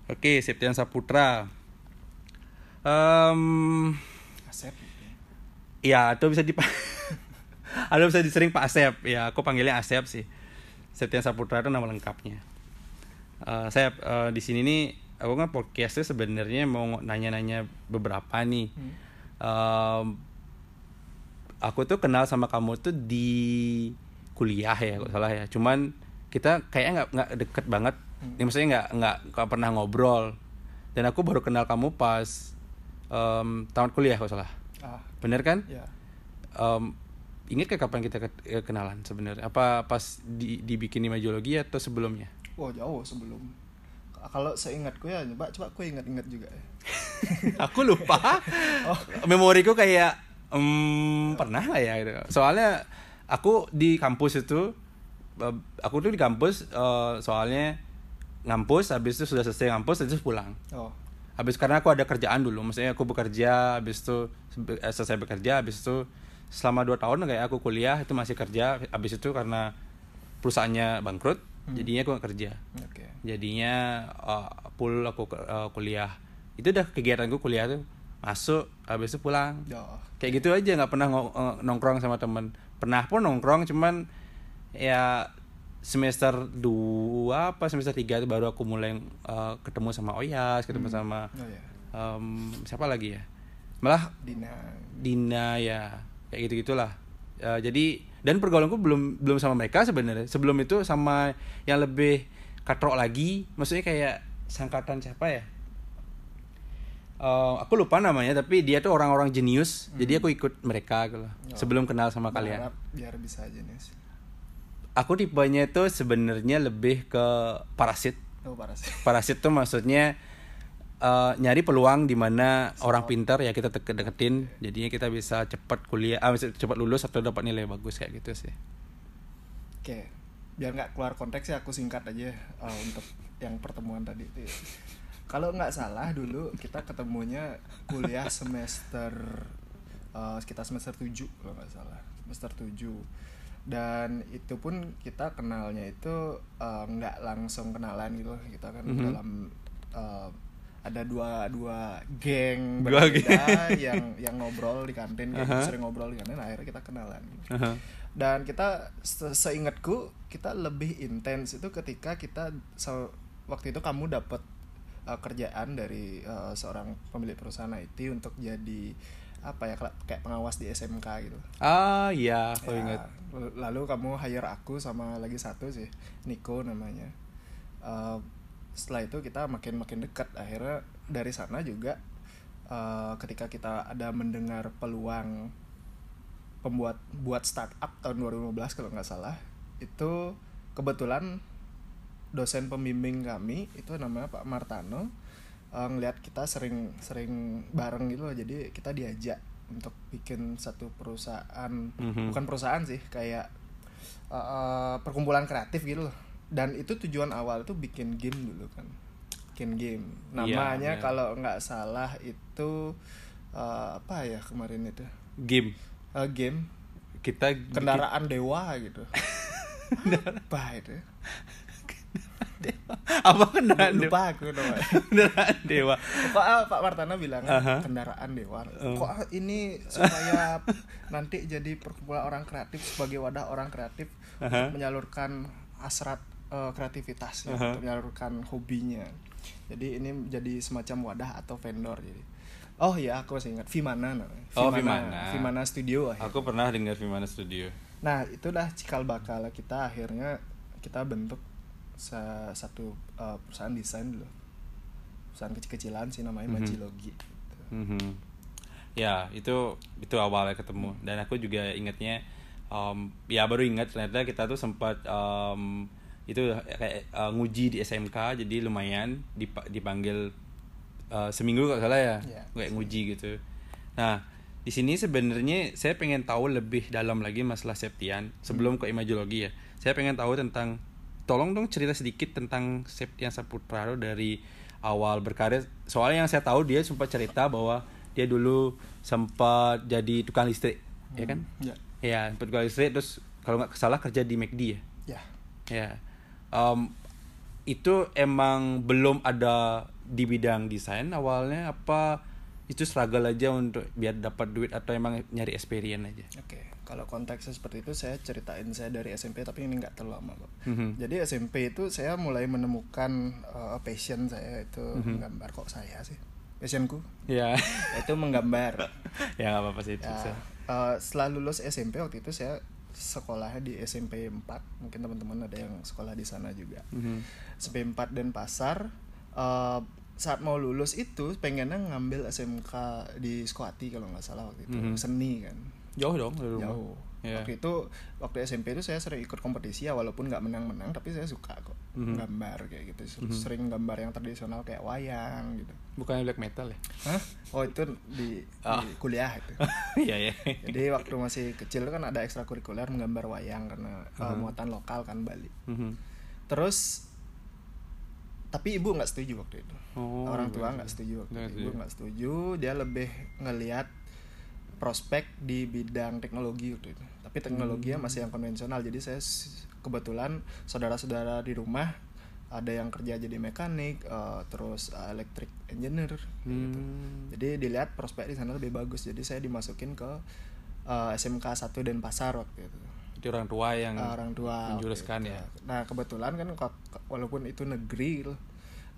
oke Septian Saputra. Em, Asep. ya itu bisa dipa ada bisa disering Pak Asep. Ya aku panggilnya Asep sih. Septian Saputra itu nama lengkapnya Eh saya eh, di sini nih aku kan podcastnya sebenarnya mau nanya-nanya beberapa nih. Hmm. Em, aku tuh kenal sama kamu tuh di kuliah ya kalau salah ya. Cuman kita kayaknya nggak nggak deket banget. Hmm. ya, maksudnya nggak nggak pernah ngobrol. Dan aku baru kenal kamu pas em, tamat kuliah kalau salah. Ah, bener kan? Ya. Em, ingat ke kapan kita ke- kenalan sebenarnya? Apa pas di, dibikin imajologi atau sebelumnya Wah, jauh sebelum. Kalau seingatku ya, coba coba aku ingat-ingat juga ya. aku lupa memoriku kayak em, pernah nggak ya gitu. soalnya aku di kampus itu eh, aku tuh di kampus eh, soalnya ngampus habis itu sudah selesai ngampus habis itu pulang Oh, habis karena aku ada kerjaan dulu maksudnya aku bekerja habis itu eh, selesai bekerja habis itu selama dua tahun kayak aku kuliah itu masih kerja habis itu karena perusahaannya bangkrut Hmm. jadinya aku nggak kerja oke. jadinya uh, full aku ke- uh, kuliah itu udah kegiatanku kuliah tuh masuk habis itu pulang Ya. kayak gitu aja nggak pernah eh, nongkrong sama temen pernah pun nongkrong cuman ya semester 2 apa semester 3 itu baru aku mulai eh, ketemu sama Oyas ketemu sama Oh ya. em, siapa lagi ya malah Dina. Dina ya kayak gitu gitulah jadi dan pergaulanku belum belum sama mereka sebenarnya. Sebelum itu sama yang lebih katrok lagi. Maksudnya kayak sangkatan siapa ya? Eh, aku lupa namanya tapi dia tuh orang-orang jenius. Jadi aku ikut mereka gitu loh, Oh. sebelum kenal sama kalian. Berharap biar bisa nih. aku tipenya itu sebenarnya lebih ke parasit. Oh, parah sih. parasit tuh maksudnya eh, nyari peluang di mana orang pintar ya kita deket deketin. Jadinya kita bisa cepat kuliah ah bisa cepat lulus atau dapat nilai bagus kayak gitu sih. Oke, biar nggak keluar konteks ya aku singkat aja uh, untuk yang pertemuan tadi. Kalau nggak salah dulu kita ketemunya kuliah semester uh, sekitar semester 7 kalau nggak salah. Semester 7 dan itu pun kita kenalnya itu uh, nggak langsung kenalan gitu kita kan Mhm. dalam uh, ada dua dua geng Dua berbeda yang yang ngobrol di kantin kayak gitu, Aha. sering ngobrol di kantin akhirnya kita kenalan gitu Aha. dan kita se- seingatku kita lebih intens itu ketika kita waktu itu kamu dapat uh, kerjaan dari uh, seorang pemilik perusahaan IT untuk jadi apa ya kayak pengawas di SMK gitu. Ah iya, aku Ya, ingat. Lalu kamu hire aku sama lagi satu sih, Nico namanya. Uh, setelah itu kita makin makin dekat. Akhirnya dari sana juga uh, ketika kita ada mendengar peluang pembuat buat startup tahun 2015 kalau nggak salah, itu kebetulan dosen pembimbing kami itu namanya Pak Martano uh, ngelihat kita sering sering bareng gitu loh jadi kita diajak untuk bikin satu perusahaan Mhm. bukan perusahaan sih kayak uh, uh, perkumpulan kreatif gitu loh dan itu tujuan awal itu bikin game dulu kan bikin game namanya Iya, iya. kalau nggak salah itu uh, apa ya kemarin itu Game. Uh, game Kita kendaraan dewa gitu apa itu apa kendaraan dewa? lupa aku namanya kendaraan dewa. Kok ah, Pak Martana bilang kan, Aha. kendaraan dewa. Oh. Kok ah, ini supaya nanti jadi perkumpulan orang kreatif sebagai wadah orang kreatif Aha. untuk menyalurkan hasrat eh, kreativitasnya, Aha. untuk menyalurkan hobinya. Jadi ini jadi semacam wadah atau vendor jadi. Oh ya, aku masih ingat Vimana namanya. Oh, Vimana. Vimana Studio akhirnya. Aku pernah dengar Vimana Studio. Nah, itulah cikal bakal kita akhirnya kita bentuk sa- satu uh, perusahaan desain dulu. Perusahaan kecil-kecilan sih namanya Mhm. Majilogi. gitu. Mhm. Ya itu itu awalnya ketemu dan aku juga ingatnya um, ya baru ingat ternyata kita tuh sempat um, itu kayak uh, nguji di SMK jadi lumayan dipa- dipanggil uh, seminggu kalau salah ya Iya. kayak nguji gitu. Nah di sini sebenarnya saya pengen tahu lebih dalam lagi masalah Septian sebelum ke imajologi ya. Saya pengen tahu tentang tolong dong cerita sedikit tentang Septian Saputra dari awal berkarir. Soalnya yang saya tahu dia sempat cerita bahwa dia dulu sempat jadi tukang listrik, ya kan? Ya. Ya, sempat tukang listrik terus kalau nggak salah kerja di McD ya. Ya. Ya. Em, itu emang belum ada di bidang desain awalnya apa itu struggle aja untuk biar dapat duit atau emang nyari experience aja. Oke, kalau konteksnya seperti itu saya ceritain saya dari SMP tapi ini nggak terlalu lama kok. Mhm. Jadi SMP itu saya mulai menemukan uh, passion saya itu Mhm. menggambar kok saya sih. Passionku Ya. itu menggambar. ya nggak apa-apa sih itu. Ya, eh, setelah lulus SMP waktu itu saya sekolahnya di SMP 4 mungkin teman-teman ada yang sekolah di sana juga Mhm. SMP 4 dan pasar eh, saat mau lulus itu pengennya ngambil SMK di Skoati kalau nggak salah waktu itu Mhm. seni kan Jauh dong dari rumah. jauh Ya. waktu itu waktu SMP itu saya sering ikut kompetisi ya walaupun nggak menang-menang tapi saya suka kok Mhm. gambar kayak gitu Mhm. sering gambar yang tradisional kayak wayang gitu Bukannya black metal ya? Hah? oh itu di, Ah. di kuliah itu Iya ya. Jadi waktu masih kecil kan ada ekstrakurikuler menggambar wayang karena uh, Mhm. muatan lokal kan Bali. Mhm. Terus tapi ibu nggak setuju waktu itu. Oh, Orang ibu tua nggak setuju waktu Nggak itu. Ibu nggak setuju. Dia lebih ngelihat prospek di bidang teknologi waktu itu. Tapi teknologinya Hmm. masih yang konvensional. Jadi saya kebetulan saudara-saudara di rumah ada yang kerja jadi mekanik, uh, terus uh, electric engineer. gitu. Hmm. Jadi dilihat prospek di sana lebih bagus. Jadi saya dimasukin ke uh, SMK 1 Denpasar waktu itu. Itu orang tua yang Uh, orang tua menjuruskan ya. Nah, kebetulan kan walaupun itu negeri gitu, eh,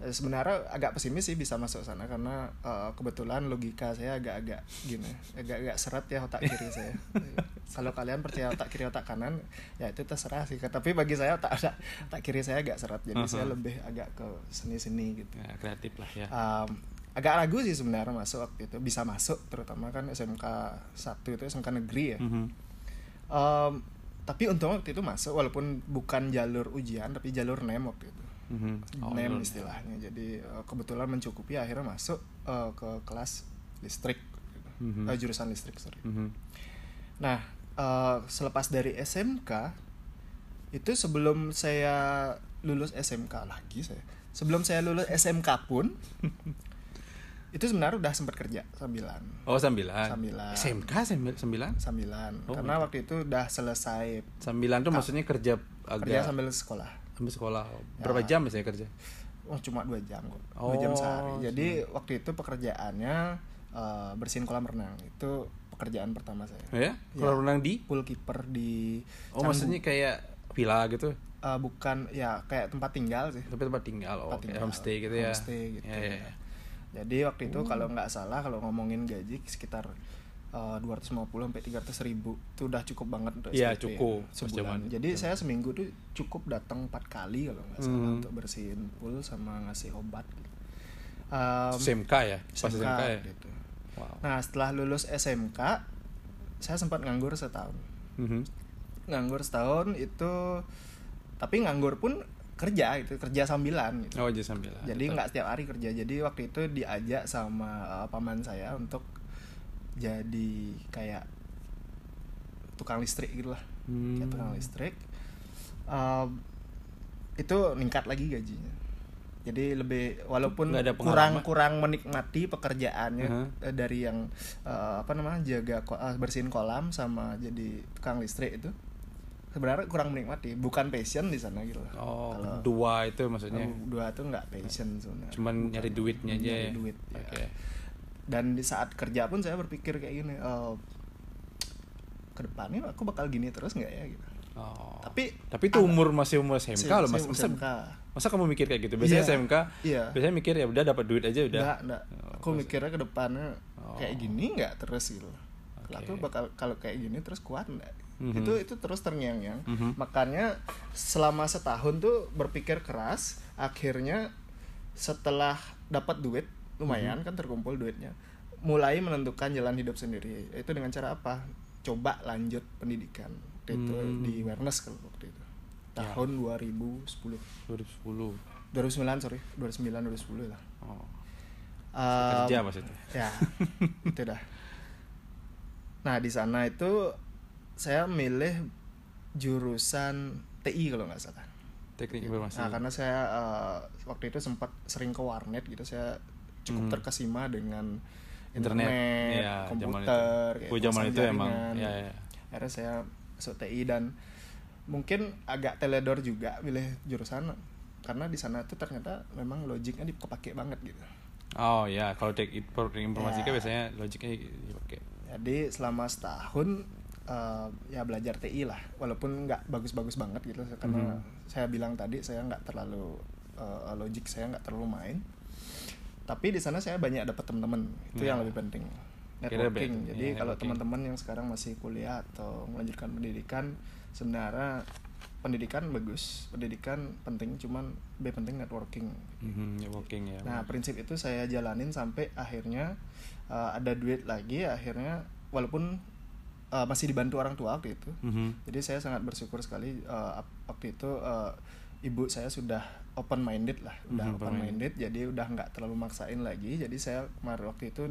sebenarnya agak pesimis sih bisa masuk sana karena uh, kebetulan logika saya agak-agak gini, agak-agak seret ya otak kiri saya. Kalau kalian percaya otak kiri otak kanan, ya itu terserah sih. Tapi bagi saya otak otak, otak kiri saya agak seret, jadi saya Uh-huh. lebih agak ke seni-seni gitu Ya, kreatif lah ya. um, agak ragu sih sebenarnya masuk waktu itu bisa masuk terutama kan SMK 1 itu SMK negeri ya Mhm. Um, tapi untung waktu itu masuk walaupun bukan jalur ujian tapi jalur nem waktu itu Mhm. Oh, nem lulus. istilahnya jadi uh, kebetulan mencukupi akhirnya masuk uh, ke kelas listrik. Mhm. Eh, jurusan listrik sorry Mhm. nah uh, selepas dari SMK itu sebelum saya lulus SMK lagi saya sebelum saya lulus SMK pun itu sebenarnya udah sempat kerja sambilan Oh sambilan. Sambilan. SMK sembilan. sambilan Oh, karena waktu itu udah selesai Sambilan tuh maksudnya kerja agak kerja sambil sekolah sambil sekolah. Berapa jam biasanya kerja? oh cuma dua jam kok dua jam Oh, sehari jadi waktu itu pekerjaannya eh, bersihin kolam renang itu pekerjaan pertama saya Oh ya? Kalau Ya. renang di? pool keeper di Oh Canggu. maksudnya kayak villa gitu? eh, bukan ya kayak tempat tinggal sih Tapi tempat tinggal, oh, Tempat tinggal. homestay gitu ya. Homestay gitu. Ya, ya, ya. Jadi waktu itu kalau nggak salah kalau ngomongin gaji sekitar eh, 250 sampai 300 ribu itu udah cukup banget untuk Iya, SPP, cukup. sebulan. Zaman. Jadi saya seminggu tuh cukup datang empat kali kalau nggak salah Hmm. untuk bersihin pool sama ngasih obat. Gitu. Um, SMK ya? Pas SMK, SMK ya? gitu. Wow. Nah setelah lulus SMK saya sempat nganggur setahun. Mhm. Nganggur setahun itu tapi nganggur pun kerja gitu kerja sambilan gitu. Oh, jadi sambil. Jadi nggak setiap hari kerja. Jadi waktu itu diajak sama uh, paman saya untuk jadi kayak tukang listrik gitu lah. Hmm. Kayak tukang listrik. Um, itu meningkat lagi gajinya. Jadi lebih walaupun kurang kurang menikmati pekerjaannya Uh-huh. eh, dari yang eh, apa namanya jaga eh, bersihin kolam sama jadi tukang listrik itu sebenarnya kurang menikmati bukan passion di sana gitu loh. Oh, Kalau- dua itu maksudnya. dua tuh nggak passion sebenarnya Cuman nyari duitnya aja Nyari ya. duit, ya. Oke. Dan di saat kerja pun saya berpikir kayak gini oh, ke depannya aku bakal gini terus nggak ya gitu Oh. Tapi- tapi itu umur masih umur SMK loh Mas. Saya Masa, SMK. masa kamu mikir kayak gitu? Biasanya Iya. SMK, Iya. biasanya mikir ya udah dapat duit aja udah. Nggak, nggak. aku mikirnya ke depannya Oh. kayak gini nggak terus gitu Oke. aku bakal kalau kayak gini terus kuat nggak Mhm. itu itu terus terngiang-ngiang Mhm. makanya selama setahun tuh berpikir keras akhirnya setelah dapat duit lumayan Mhm. kan terkumpul duitnya mulai menentukan jalan hidup sendiri itu dengan cara apa coba lanjut pendidikan Waktu itu Hmm. di awareness kalau waktu itu Ya. tahun 2010 2010. 2009 sorry 2009 2010 lah Oh. Um, Kerja itu. ya itu dah nah di sana itu saya milih jurusan TI kalau nggak salah Teknik informasi. nah karena saya eh, waktu itu sempat sering ke warnet gitu saya cukup Hmm. terkesima dengan Internet. internet, zaman komputer itu. kayak zaman itu emang, ya, ya. akhirnya saya masuk TI dan mungkin agak teledor juga milih jurusan karena di sana tuh ternyata memang logiknya dipake banget gitu Oh ya, kalau teknik informatika Ya. biasanya logiknya dipakai. Jadi selama setahun eh, ya belajar TI lah, walaupun nggak bagus-bagus banget gitu, karena Mhm. saya bilang tadi saya nggak terlalu eh, logik saya nggak terlalu main. Tapi di sana saya banyak dapat teman-teman, itu Ya. yang lebih penting. Networking. Jadi ya, kalau networking. teman-teman yang sekarang masih kuliah atau melanjutkan pendidikan, sebenarnya pendidikan bagus, pendidikan penting, cuman lebih penting networking. Mhm, networking ya. Nah prinsip itu saya jalanin sampai akhirnya uh, ada duit lagi akhirnya walaupun uh, masih dibantu orang tua waktu itu. Mhm. Jadi saya sangat bersyukur sekali uh, waktu itu uh, ibu saya sudah open minded lah, udah Mhm, open minded. Jadi udah nggak terlalu maksain lagi. Jadi saya kemarin waktu itu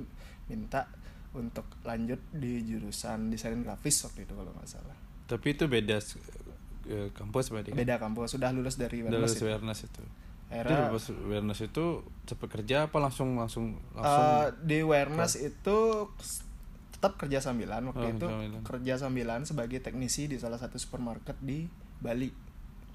minta untuk lanjut di jurusan desain grafis waktu itu kalau nggak salah. Tapi itu beda eh, kampus berarti. kan? Beda kampus sudah lulus dari lulus itu. awareness itu. Akhirnya lulus awareness itu cepet kerja apa langsung langsung langsung Eh, di awareness itu s- tetap kerja sambilan waktu Oh, itu sambilan. kerja sambilan sebagai teknisi di salah satu supermarket di Bali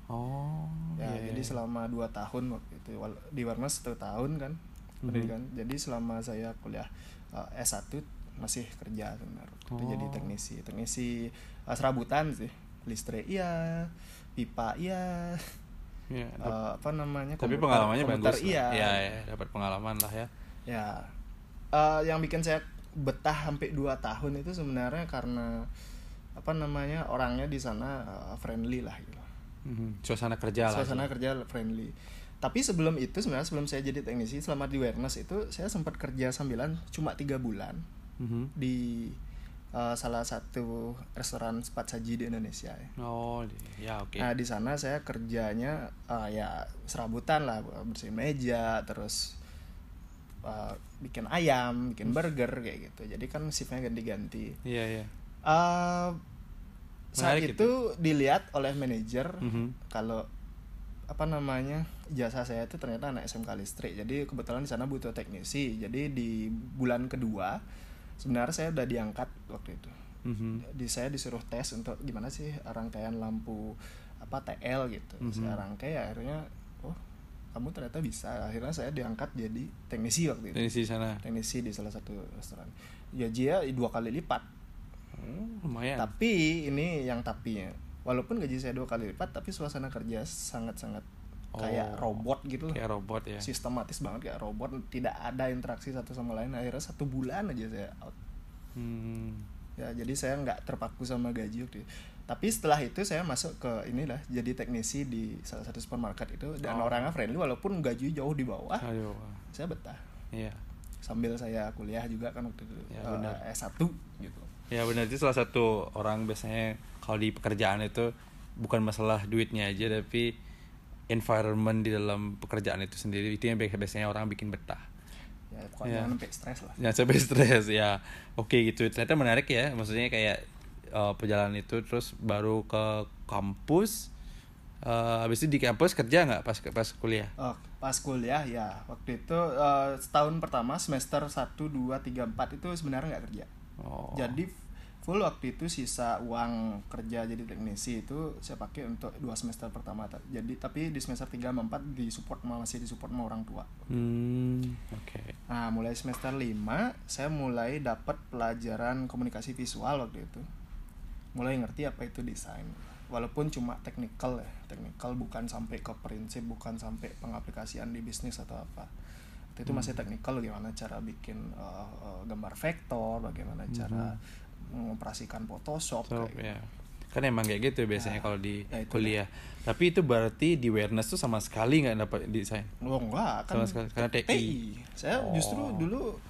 Oh. ya iya, jadi iya. selama dua tahun waktu itu di awareness satu tahun kan Mhm. pendidikan jadi selama saya kuliah eh, S1 masih kerja sebenarnya itu jadi Oh. teknisi teknisi eh, serabutan sih listrik iya pipa iya eh, dap- apa namanya tapi komputer- pengalamannya komputer bagus. iya. Iya, iya, dapat pengalaman lah ya. ya eh, yang bikin saya betah sampai 2 tahun itu sebenarnya karena apa namanya orangnya di sana friendly lah gitu Mhm, Suasana kerja lah. suasana kerja friendly tapi sebelum itu sebenarnya sebelum saya jadi teknisi selama di awareness itu saya sempat kerja sambilan cuma tiga bulan Mhm. di eh, salah satu restoran cepat saji di Indonesia ya. Oh, ya oke. Nah di sana saya kerjanya eh, ya serabutan lah bersihin meja terus eh, bikin ayam, bikin burger kayak gitu. Jadi kan shiftnya ganti-ganti. Iya, iya. Eh, saat Menarik itu dilihat oleh manajer Mhm. kalau apa namanya jasa saya itu ternyata anak SMK listrik. Jadi kebetulan di sana butuh teknisi. Jadi di bulan kedua sebenarnya saya udah diangkat waktu itu Mhm. di saya disuruh tes untuk gimana sih rangkaian lampu apa TL gitu Mhm. saya rangkai akhirnya oh kamu ternyata bisa akhirnya saya diangkat jadi teknisi waktu itu Teknisi sana. teknisi di salah satu restoran gajinya dua kali lipat Oh, lumayan. tapi ini yang tapinya walaupun gaji saya dua kali lipat tapi suasana kerja sangat sangat kayak Oh. robot gitu loh kayak robot ya sistematis banget kayak robot tidak ada interaksi satu sama lain akhirnya satu bulan aja saya out hmm. ya jadi saya nggak terpaku sama gaji waktu itu. tapi setelah itu saya masuk ke inilah jadi teknisi di salah satu supermarket itu dan Oh. orangnya friendly walaupun gaji jauh di bawah aduh saya betah iya sambil saya kuliah juga kan waktu itu Ya, benar. S1 gitu Ya benar itu salah satu orang biasanya kalau di pekerjaan itu bukan masalah duitnya aja tapi environment di dalam pekerjaan itu sendiri itu yang biasanya orang bikin betah. ya pokoknya Ya. sampai stres lah Jangan sampai stres ya. Oke gitu. Ternyata menarik ya. Maksudnya kayak eh, perjalanan itu terus baru ke kampus. Eh, habis itu di kampus kerja nggak pas pas kuliah? Oh, pas kuliah ya waktu itu eh, setahun pertama semester 1, 2, 3, 4 itu sebenarnya nggak kerja Oh. jadi full waktu itu sisa uang kerja jadi teknisi itu saya pakai untuk dua semester pertama. Ta- jadi tapi di semester 3 sama 4 di support sama- masih di support sama orang tua. Hmm, oke. nah mulai semester 5 saya mulai dapat pelajaran komunikasi visual waktu itu. Mulai ngerti apa itu desain. Walaupun cuma technical ya technical bukan sampai ke prinsip bukan sampai pengaplikasian di bisnis atau apa Waktu itu masih technical bagaimana cara bikin uh, uh, gambar vektor bagaimana cara mengoperasikan Photoshop So, kayak gitu. ya. Kan emang kayak gitu biasanya kalau di ya itu kuliah. Tapi itu berarti di awareness tuh sama sekali nggak dapat desain. Oh enggak kan Sama sekali, karena TI. Saya Oh. justru dulu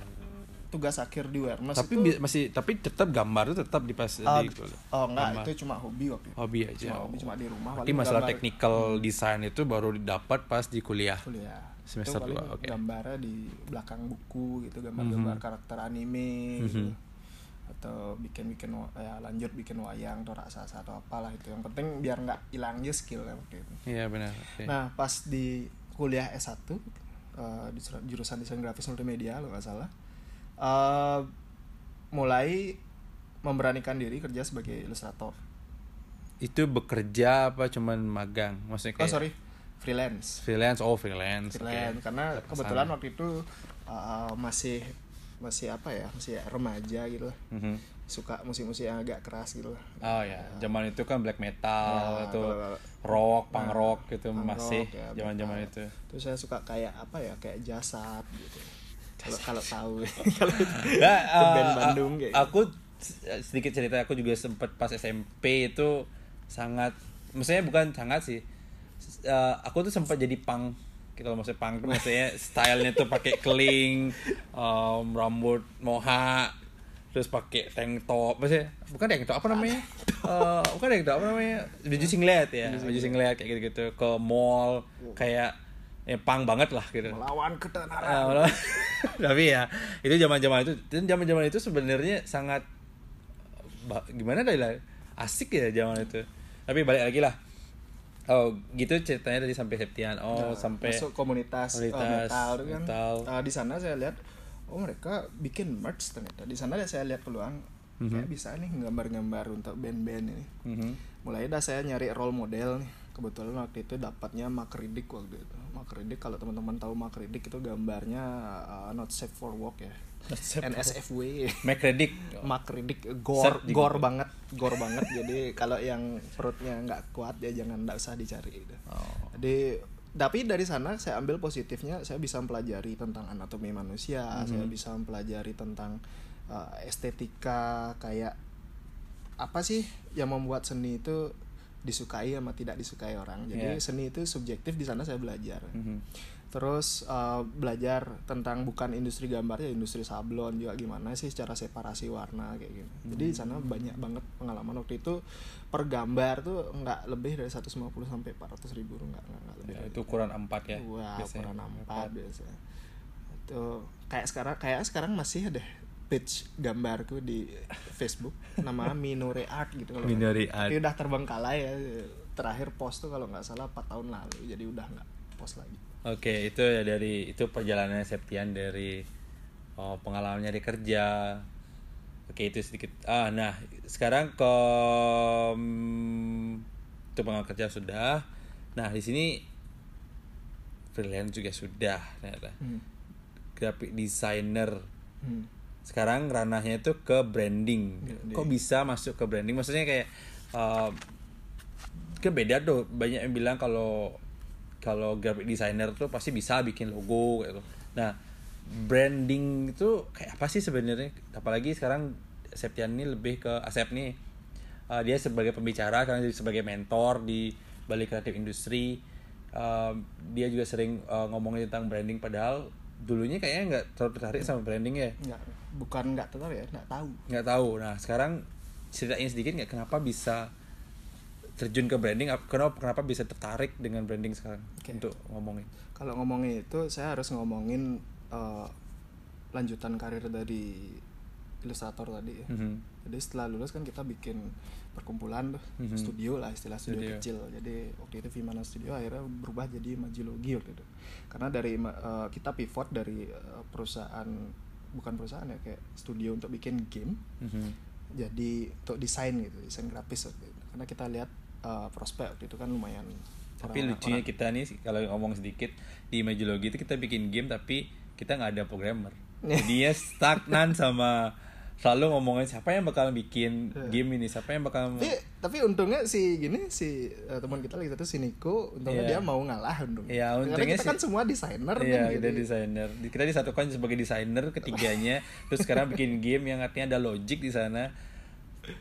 tugas akhir di awareness tapi itu masih tapi tetap gambar tuh tetap di pas Ah, di oh enggak gambar. itu cuma hobi waktu itu. hobi aja. Cuma hobi cuma di rumah paling masalah gambar- technical desain itu baru didapat pas di kuliah. kuliah Semester itu dua, oke. gambarnya di belakang buku gitu gambar-gambar Mhm. karakter anime gitu. Mhm. atau bikin-bikin wa- ya lanjut bikin wayang atau raksasa atau apalah itu yang penting biar nggak hilang aja skill ya waktu itu Iya benar. oke. nah pas di kuliah S1 eh, di jurusan desain grafis multimedia kalau nggak salah eh, mulai memberanikan diri kerja sebagai ilustrator itu bekerja apa cuman magang? Maksudnya oh kayak sorry freelance freelance oh freelance. freelance karena Ke sana. kebetulan waktu itu uh, masih masih apa ya masih remaja gitu lah Mhm. suka musik-musik yang agak keras gitu lah Oh ya, zaman itu kan black metal Ya, itu kalau- rock, punk Nah, rock gitu punk masih ya, zaman-zaman itu. terus saya suka kayak apa ya kayak jasad gitu kalau kalau tahu kalau Ya, itu band Bandung kayak Aku sedikit cerita aku juga sempet pas SMP itu sangat maksudnya bukan sangat sih. Eh, aku tuh sempat jadi punk gitu loh maksudnya punk tuh maksudnya stylenya tuh pakai keling, em, rambut moha, terus pakai tank top, maksudnya bukan tank top apa namanya? Eh, bukan tank top apa namanya? Baju singlet ya, baju singlet kayak gitu-gitu ke mall kayak ya punk banget lah gitu. melawan ketenaran malah- tapi ya itu zaman-zaman itu dan zaman-zaman itu sebenarnya sangat gimana dah lah asik ya zaman itu tapi balik lagi lah oh gitu ceritanya tadi sampai Septian. Oh Nah, sampai masuk komunitas, uh, komunitas metal itu kan. metal. Uh, di sana saya lihat oh mereka bikin merch ternyata. Di sana saya lihat peluang Mhm. kayak bisa nih gambar-gambar untuk band-band ini. Mhm. mulai dah saya nyari role model nih. Kebetulan waktu itu dapatnya Mark Riddick waktu itu. Mark Riddick kalau teman-teman tahu Mark Riddick itu gambarnya uh, not safe for work ya NSFW Set di gore Google. banget gore banget jadi kalau yang perutnya nggak kuat ya jangan nggak usah dicari gitu. Oh. Jadi tapi dari sana saya ambil positifnya saya bisa mempelajari tentang anatomi manusia, Mhm. saya bisa mempelajari tentang uh, estetika kayak apa sih yang membuat seni itu disukai sama tidak disukai orang. Jadi Yeah. seni itu subjektif di sana saya belajar. Mhm. Terus uh, belajar tentang bukan industri gambar ya industri sablon juga gimana sih cara separasi warna kayak gitu. Jadi di sana banyak banget pengalaman waktu itu per gambar tuh nggak lebih dari 150 sampai 400 ribu nggak nggak lebih Ya, dari itu ukuran 4 ya Wah, biasanya. ukuran 4 biasa. Itu kayak sekarang kayak sekarang masih ada page gambarku di Facebook nama Minore Art gitu kalau Minori Art. Tapi udah terbengkalai ya. Terakhir post tuh kalau nggak salah 4 tahun lalu jadi udah nggak post lagi. Oke, itu ya dari itu perjalanan Septian dari oh, pengalamannya di kerja. Oke, itu sedikit. Ah, nah, sekarang ke itu pengalaman kerja sudah. Nah, di sini freelance juga sudah ternyata. Hmm. Graphic designer. Hmm. Sekarang ranahnya itu ke branding. Branding. Kok bisa masuk ke branding? Maksudnya kayak eh, kan beda tuh banyak yang bilang kalau kalau graphic designer tuh pasti bisa bikin logo gitu. Nah branding itu kayak apa sih sebenarnya? Apalagi sekarang Septian ini lebih ke Asep nih Uh, dia sebagai pembicara karena dia sebagai mentor di balik kreatif industri. Uh, dia juga sering uh, ngomongin tentang branding padahal dulunya kayaknya nggak terlalu tertarik sama branding ya. Nggak bukan nggak tahu ya nggak tahu. Nggak tahu. Nah sekarang ceritain sedikit nggak kenapa bisa terjun ke branding ap- kenapa kenapa bisa tertarik dengan branding sekarang Oke. untuk ngomongin kalau ngomongin itu saya harus ngomongin eh, lanjutan karir dari ilustrator tadi ya Mhm. jadi setelah lulus kan kita bikin perkumpulan tuh Mhm. studio lah istilah studio, Studio. kecil jadi waktu itu Vimana Studio akhirnya berubah jadi Majilogi waktu itu karena dari eh, kita pivot dari eh, perusahaan bukan perusahaan ya kayak studio untuk bikin game Mhm. jadi untuk desain gitu desain grafis waktu itu karena kita lihat eh, prospek itu kan lumayan tapi orang- lucunya orang- kita nih kalau ngomong sedikit di Imagilogi itu kita bikin game tapi kita nggak ada programmer jadinya stagnan sama selalu ngomongin siapa yang bakal bikin game ini siapa yang bakal tapi tapi untungnya si gini si eh, teman kita lagi itu si Niko untungnya Iya. dia mau ngalah untungnya Iya, karena untungnya kita sih- kan semua desainer Iya, kan kita jadi- desainer. Kita disatukan sebagai desainer ketiganya. terus sekarang bikin game yang artinya ada logic di sana.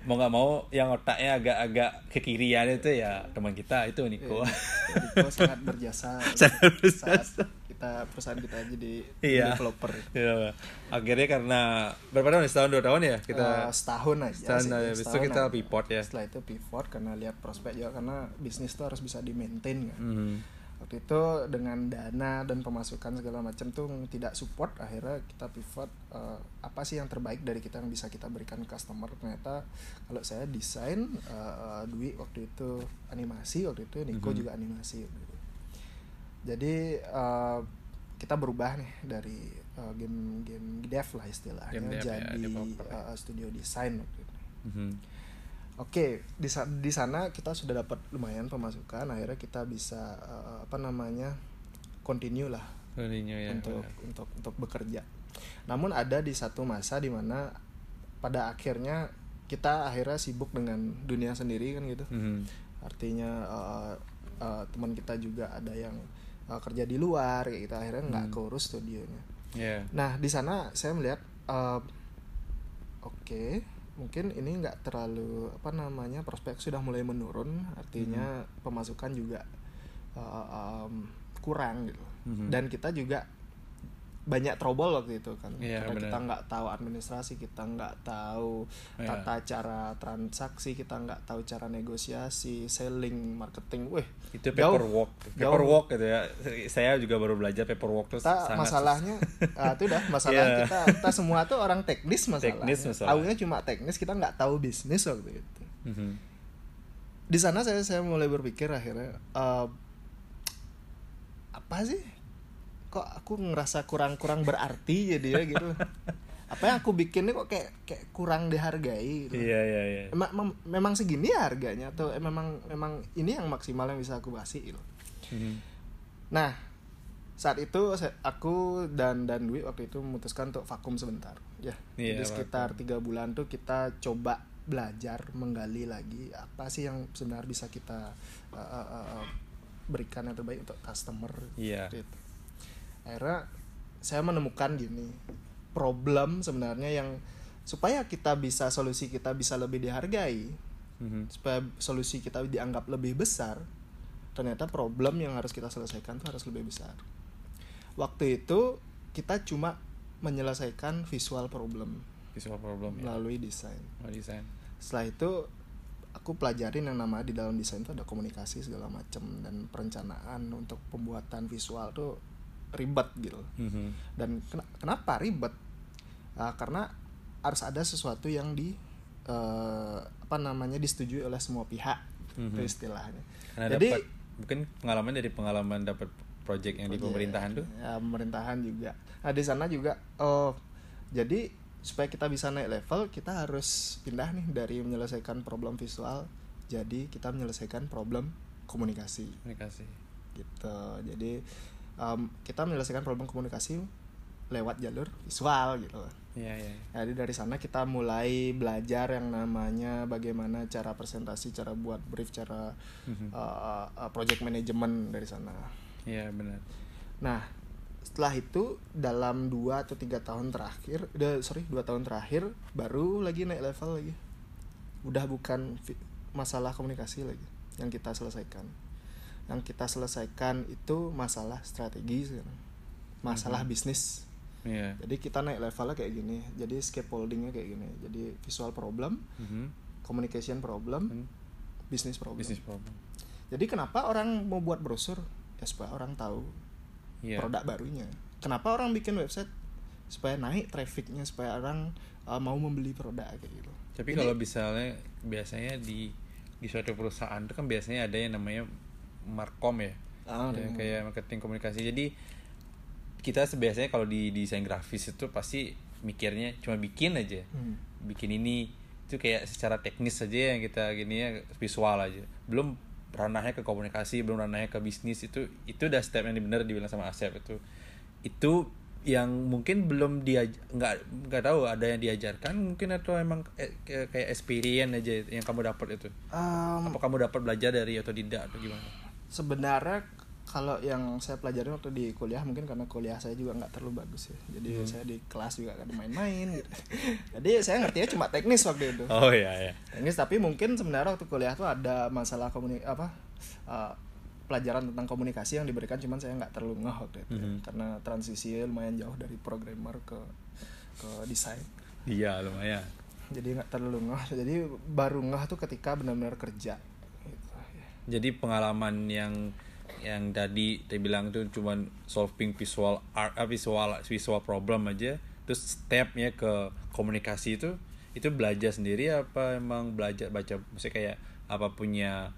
Mau nggak mau yang otaknya agak-agak ke kirian itu ya teman kita itu Niko. Niko sangat berjasa Sangat berjasa. saat kita perusahaan kita jadi Iya. developer Iya. Akhirnya karena berapa tahun? Setahun dua tahun ya kita. Eh, setahun aja setahun sih, aja. Habis itu setahun kita pivot ya. setelah itu pivot karena lihat prospek juga karena bisnis tuh harus bisa di maintain kan Mhm. Waktu itu dengan dana dan pemasukan segala macam tuh tidak support akhirnya kita pivot eh, apa sih yang terbaik dari kita yang bisa kita berikan ke customer ternyata kalau saya desain eh, Dwi waktu itu animasi waktu itu Niko Mhm. juga animasi jadi eh, kita berubah nih dari eh, game game dev lah istilahnya Game dev ya, jadi developer ya. eh, studio desain waktu itu Mhm. Oke, di di sana kita sudah dapat lumayan pemasukan, akhirnya kita bisa eh, apa namanya continue lah Mourinho ya. untuk benar. untuk untuk bekerja. Namun ada di satu masa di mana pada akhirnya kita akhirnya sibuk dengan dunia sendiri kan gitu. Mhm. Artinya eh, eh, teman kita juga ada yang eh, kerja di luar kayak gitu, akhirnya nggak Hmm. keurus studionya. Iya. Nah di sana saya melihat eh, oke mungkin ini nggak terlalu apa namanya prospek sudah mulai menurun artinya Hmm. pemasukan juga eh, em, kurang gitu Mhm. dan kita juga banyak trouble waktu itu kan Iya, karena benar. kita nggak tahu administrasi kita nggak tahu Iya. tata cara transaksi kita nggak tahu cara negosiasi selling marketing weh Itu paperwork. Jauh. Paperwork gitu ya. Saya juga baru belajar paperwork tuh kita sangat masalahnya ah, itu udah masalah Iya. kita kita semua tuh orang teknis masalah Teknis masalah. tahunya cuma teknis kita nggak tahu bisnis waktu itu Mhm. di sana saya saya mulai berpikir akhirnya eh, apa sih kok aku ngerasa kurang kurang berarti jadi ya gitu apa yang aku bikin ini kok kayak kayak kurang dihargai gitu. Iya, iya, iya. Emang, mem- memang segini ya harganya atau eh, memang memang ini yang maksimal yang bisa aku kasih gitu. Mhm. Nah, saat itu aku dan dan Dwi waktu itu memutuskan untuk vakum sebentar. Ya, Iya, jadi sekitar tiga bulan tuh kita coba belajar menggali lagi apa sih yang sebenarnya bisa kita uh, uh, uh, berikan yang terbaik untuk customer. Iya. Gitu. Akhirnya saya menemukan gini problem sebenarnya yang supaya kita bisa solusi kita bisa lebih dihargai Mhm. supaya solusi kita dianggap lebih besar ternyata problem yang harus kita selesaikan tuh harus lebih besar waktu itu kita cuma menyelesaikan visual problem Visual problem ya. melalui desain Oh, desain. setelah itu aku pelajarin yang nama di dalam desain itu ada komunikasi segala macam dan perencanaan untuk pembuatan visual tuh ribet gitu Mhm. dan ken- kenapa ribet Ah, karena harus ada sesuatu yang di eh, apa namanya disetujui oleh semua pihak itu Mhm. istilahnya Karena jadi dapat mungkin pengalaman dari pengalaman dapat project yang di Iya, pemerintahan tuh. ya pemerintahan juga nah di sana juga oh jadi supaya kita bisa naik level kita harus pindah nih dari menyelesaikan problem visual jadi kita menyelesaikan problem komunikasi Komunikasi. gitu jadi em, kita menyelesaikan problem komunikasi lewat jalur visual gitu Iya, iya. jadi dari sana kita mulai belajar yang namanya bagaimana cara presentasi cara buat brief cara uh, uh, project management dari sana Iya, benar. Nah, setelah itu dalam dua atau tiga tahun terakhir, udah sorry dua tahun terakhir baru lagi naik level lagi. Udah bukan masalah komunikasi lagi yang kita selesaikan. Yang kita selesaikan itu masalah strategi masalah bisnis. Iya. Jadi kita naik levelnya kayak gini. Jadi scaffoldingnya kayak gini. Jadi visual problem, Mhm. communication problem, Hmm. bisnis problem. Bisnis problem. Jadi kenapa orang mau buat brosur? Ya supaya orang tahu Iya. produk barunya. Kenapa orang bikin website? Supaya naik trafficnya, supaya orang uh, mau membeli produk kayak gitu. Tapi Jadi- kalau misalnya biasanya di di suatu perusahaan itu kan biasanya ada yang namanya markom ya. Ah, Ya, kayak marketing komunikasi. Jadi kita biasanya kalau di desain grafis itu pasti mikirnya cuma bikin aja. Hmm. Bikin ini itu kayak secara teknis saja yang kita gini ya visual aja. Belum ranahnya ke komunikasi, belum ranahnya ke bisnis itu itu udah step yang benar dibilang sama Asep itu. Itu yang mungkin belum dia nggak nggak tahu ada yang diajarkan mungkin atau emang eh, kayak kayak experience aja yang kamu dapat itu Um, apa kamu dapat belajar dari atau tidak atau gimana sebenarnya kalau yang saya pelajari waktu di kuliah mungkin karena kuliah saya juga nggak terlalu bagus ya. Jadi Hmm. saya di kelas juga kan main-main gitu. Jadi saya ngertinya cuma teknis waktu itu. oh ya ya teknis tapi mungkin sebenarnya waktu kuliah tuh ada masalah komunik apa uh, pelajaran tentang komunikasi yang diberikan cuman saya nggak terlalu ngeh waktu itu ya. Mhm. karena transisi lumayan jauh dari programmer ke ke desain iya lumayan jadi nggak terlalu ngeh jadi baru ngeh tuh ketika benar-benar kerja ya. Jadi pengalaman yang yang tadi saya bilang itu cuman solving visual art ah, visual visual problem aja. Terus stepnya ke komunikasi itu itu belajar sendiri apa emang belajar baca maksudnya kayak apa punya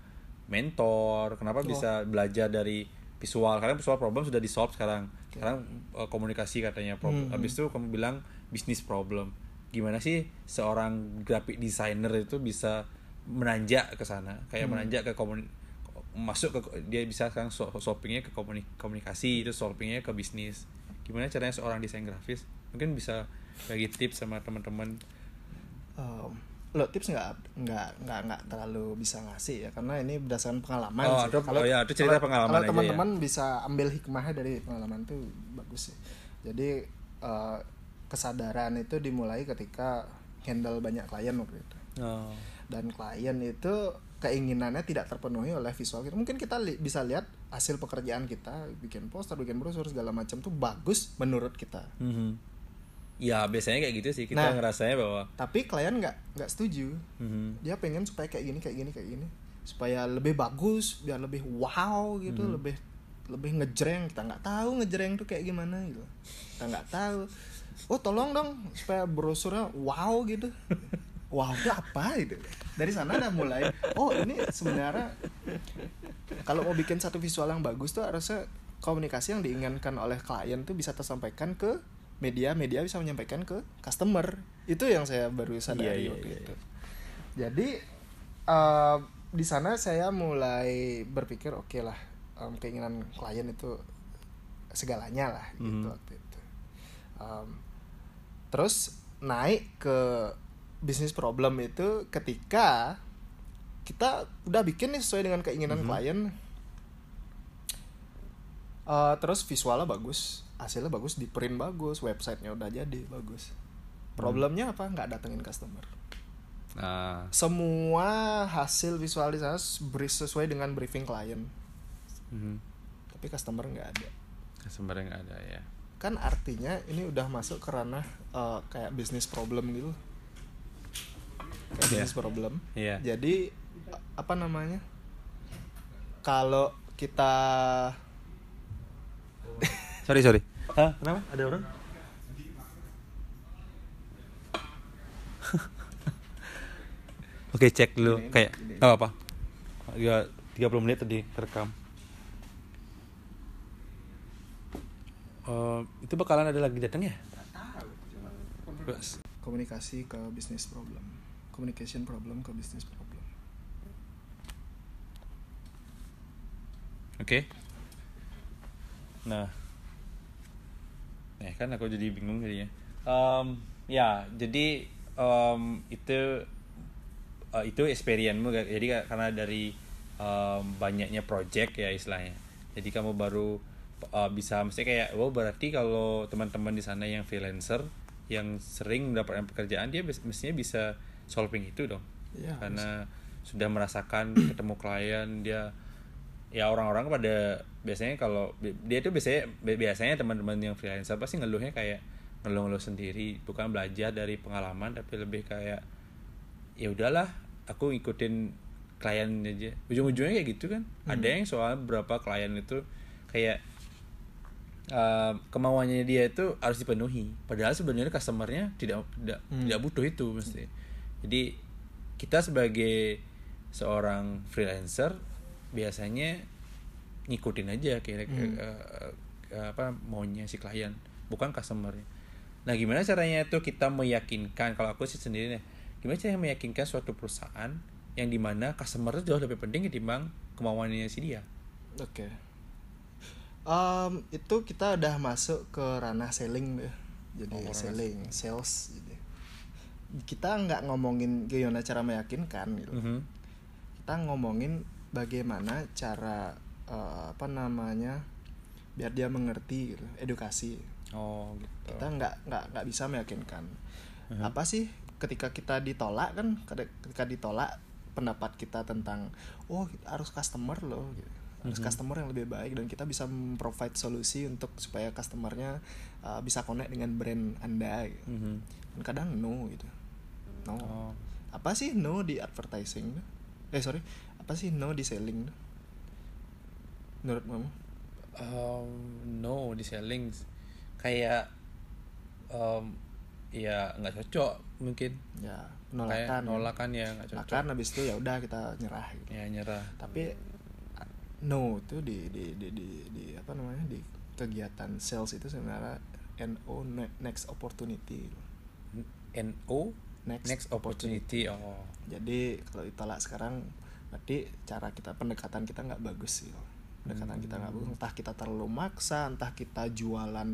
mentor? Kenapa bisa belajar dari visual? Karena visual problem sudah di solve sekarang. Sekarang eh, komunikasi katanya problem Hmm. habis itu kamu bilang bisnis problem. Gimana sih seorang graphic designer itu bisa menanjak ke sana? Kayak menanjak ke komuni masuk ke dia bisa sekarang solvingnya ke komuni- komunikasi itu solvingnya ke bisnis gimana caranya seorang desain grafis mungkin bisa bagi tips sama teman-teman Um, lo tips nggak nggak nggak nggak terlalu bisa ngasih ya karena ini berdasarkan pengalaman Oh, sih. itu- oh ya, itu cerita kalau- pengalaman kalau ya. teman-teman bisa ambil hikmahnya dari pengalaman tuh bagus sih jadi uh, kesadaran itu dimulai ketika handle banyak klien waktu itu oh. dan klien itu keinginannya tidak terpenuhi oleh visual kita mungkin kita li- bisa lihat hasil pekerjaan kita bikin poster bikin brosur segala macam tuh bagus menurut kita Mhm. ya biasanya kayak gitu sih kita Nah. ngerasanya bahwa tapi klien nggak nggak setuju Mhm. dia pengen supaya kayak gini kayak gini kayak gini supaya lebih bagus biar lebih wow gitu Hmm. lebih lebih ngejreng kita nggak tahu ngejreng tuh kayak gimana gitu kita nggak tahu oh tolong dong supaya brosurnya wow gitu wow itu apa gitu dari sana udah mulai oh ini sebenarnya kalau mau bikin satu visual yang bagus tuh harusnya komunikasi yang diinginkan oleh klien tuh bisa tersampaikan ke media media bisa menyampaikan ke customer. Itu yang saya baru sadari Iya, iya, waktu iya, itu. jadi eh, di sana saya mulai berpikir oke lah em, keinginan klien itu segalanya lah gitu Mhm. waktu itu. Em, terus naik ke bisnis problem itu ketika kita udah bikin nih sesuai dengan keinginan klien. Eh, terus visualnya bagus hasilnya bagus di print bagus websitenya udah jadi bagus. Problemnya apa? Nggak datengin customer. Nah. Semua hasil visual di sana beri- sesuai dengan briefing klien. Mhm. tapi customer nggak ada. Customer nggak ada ya. Kan artinya ini udah masuk ke ranah eh, kayak bisnis problem gitu kayak Iya. problem. Iya. jadi apa namanya? Kalau kita sorry sorry. Hah? kenapa? Ada orang? Oke cek dulu. Gini, kayak nggak apa-apa. Ya 30 menit tadi terekam Eh, itu bakalan ada lagi datang ya? Komunikasi ke bisnis problem communication problem ke bisnis problem Oke. Nah. Nah kan aku jadi bingung jadinya. Um, ya jadi um, itu uh, itu experience-mu jadi ka- karena dari um, banyaknya project ya istilahnya. Jadi kamu baru uh, bisa mesti kayak oh berarti kalau teman-teman di sana yang freelancer yang sering mendapatkan pekerjaan dia mestinya bisa solving itu dong. Iya, karena sudah merasakan ketemu klien dia ya orang-orang pada biasanya kalau dia tuh biasanya biasanya teman-teman yang freelancer pasti ngeluhnya kayak ngeluh-ngeluh sendiri bukan belajar dari pengalaman tapi lebih kayak ya udahlah aku ngikutin klien aja. Ujung-ujungnya kayak gitu kan. Ada yang soal beberapa klien itu kayak uh, kemauannya dia itu harus dipenuhi. Padahal sebenarnya customernya tidak tidak tidak butuh itu mesti jadi kita sebagai seorang freelancer biasanya ngikutin aja kira apa maunya si klien bukan customernya nah gimana caranya itu kita meyakinkan kalau aku sih sendiri nih gimana caranya meyakinkan suatu perusahaan yang di mana customer itu jauh lebih penting ketimbang kemauannya si dia Oke. Em, itu kita udah masuk ke ranah selling deh. Jadi Oh, selling, sales. Kita nggak ngomongin gimana cara meyakinkan gitu. Mhm. Kita ngomongin bagaimana cara eh, apa namanya biar dia mengerti gitu, edukasi. oh gitu Kita nggak nggak nggak bisa meyakinkan. Apa sih ketika kita ditolak kan ketika ditolak pendapat kita tentang oh harus customer loh gitu. harus customer yang lebih baik dan kita bisa provide solusi untuk supaya customernya uh, bisa connect dengan brand anda gitu. Mhm. Dan kadang no gitu. No. Oh. apa sih no di advertising? Eh sorry. Apa sih no di selling? Menurut kamu? Um, no di selling. Kayak um, ya nggak cocok mungkin. Ya kayak penolakan nolakan ya nggak cocok. Penolakan habis itu ya udah kita nyerah gitu. Ya nyerah. Tapi no itu di di di di, di apa namanya? Di kegiatan sales itu sebenarnya no ne- next opportunity no next, next opportunity. oh. Jadi kalau ditolak sekarang berarti cara kita pendekatan kita nggak bagus sih pendekatan kita nggak bagus. Entah kita terlalu maksa entah kita jualan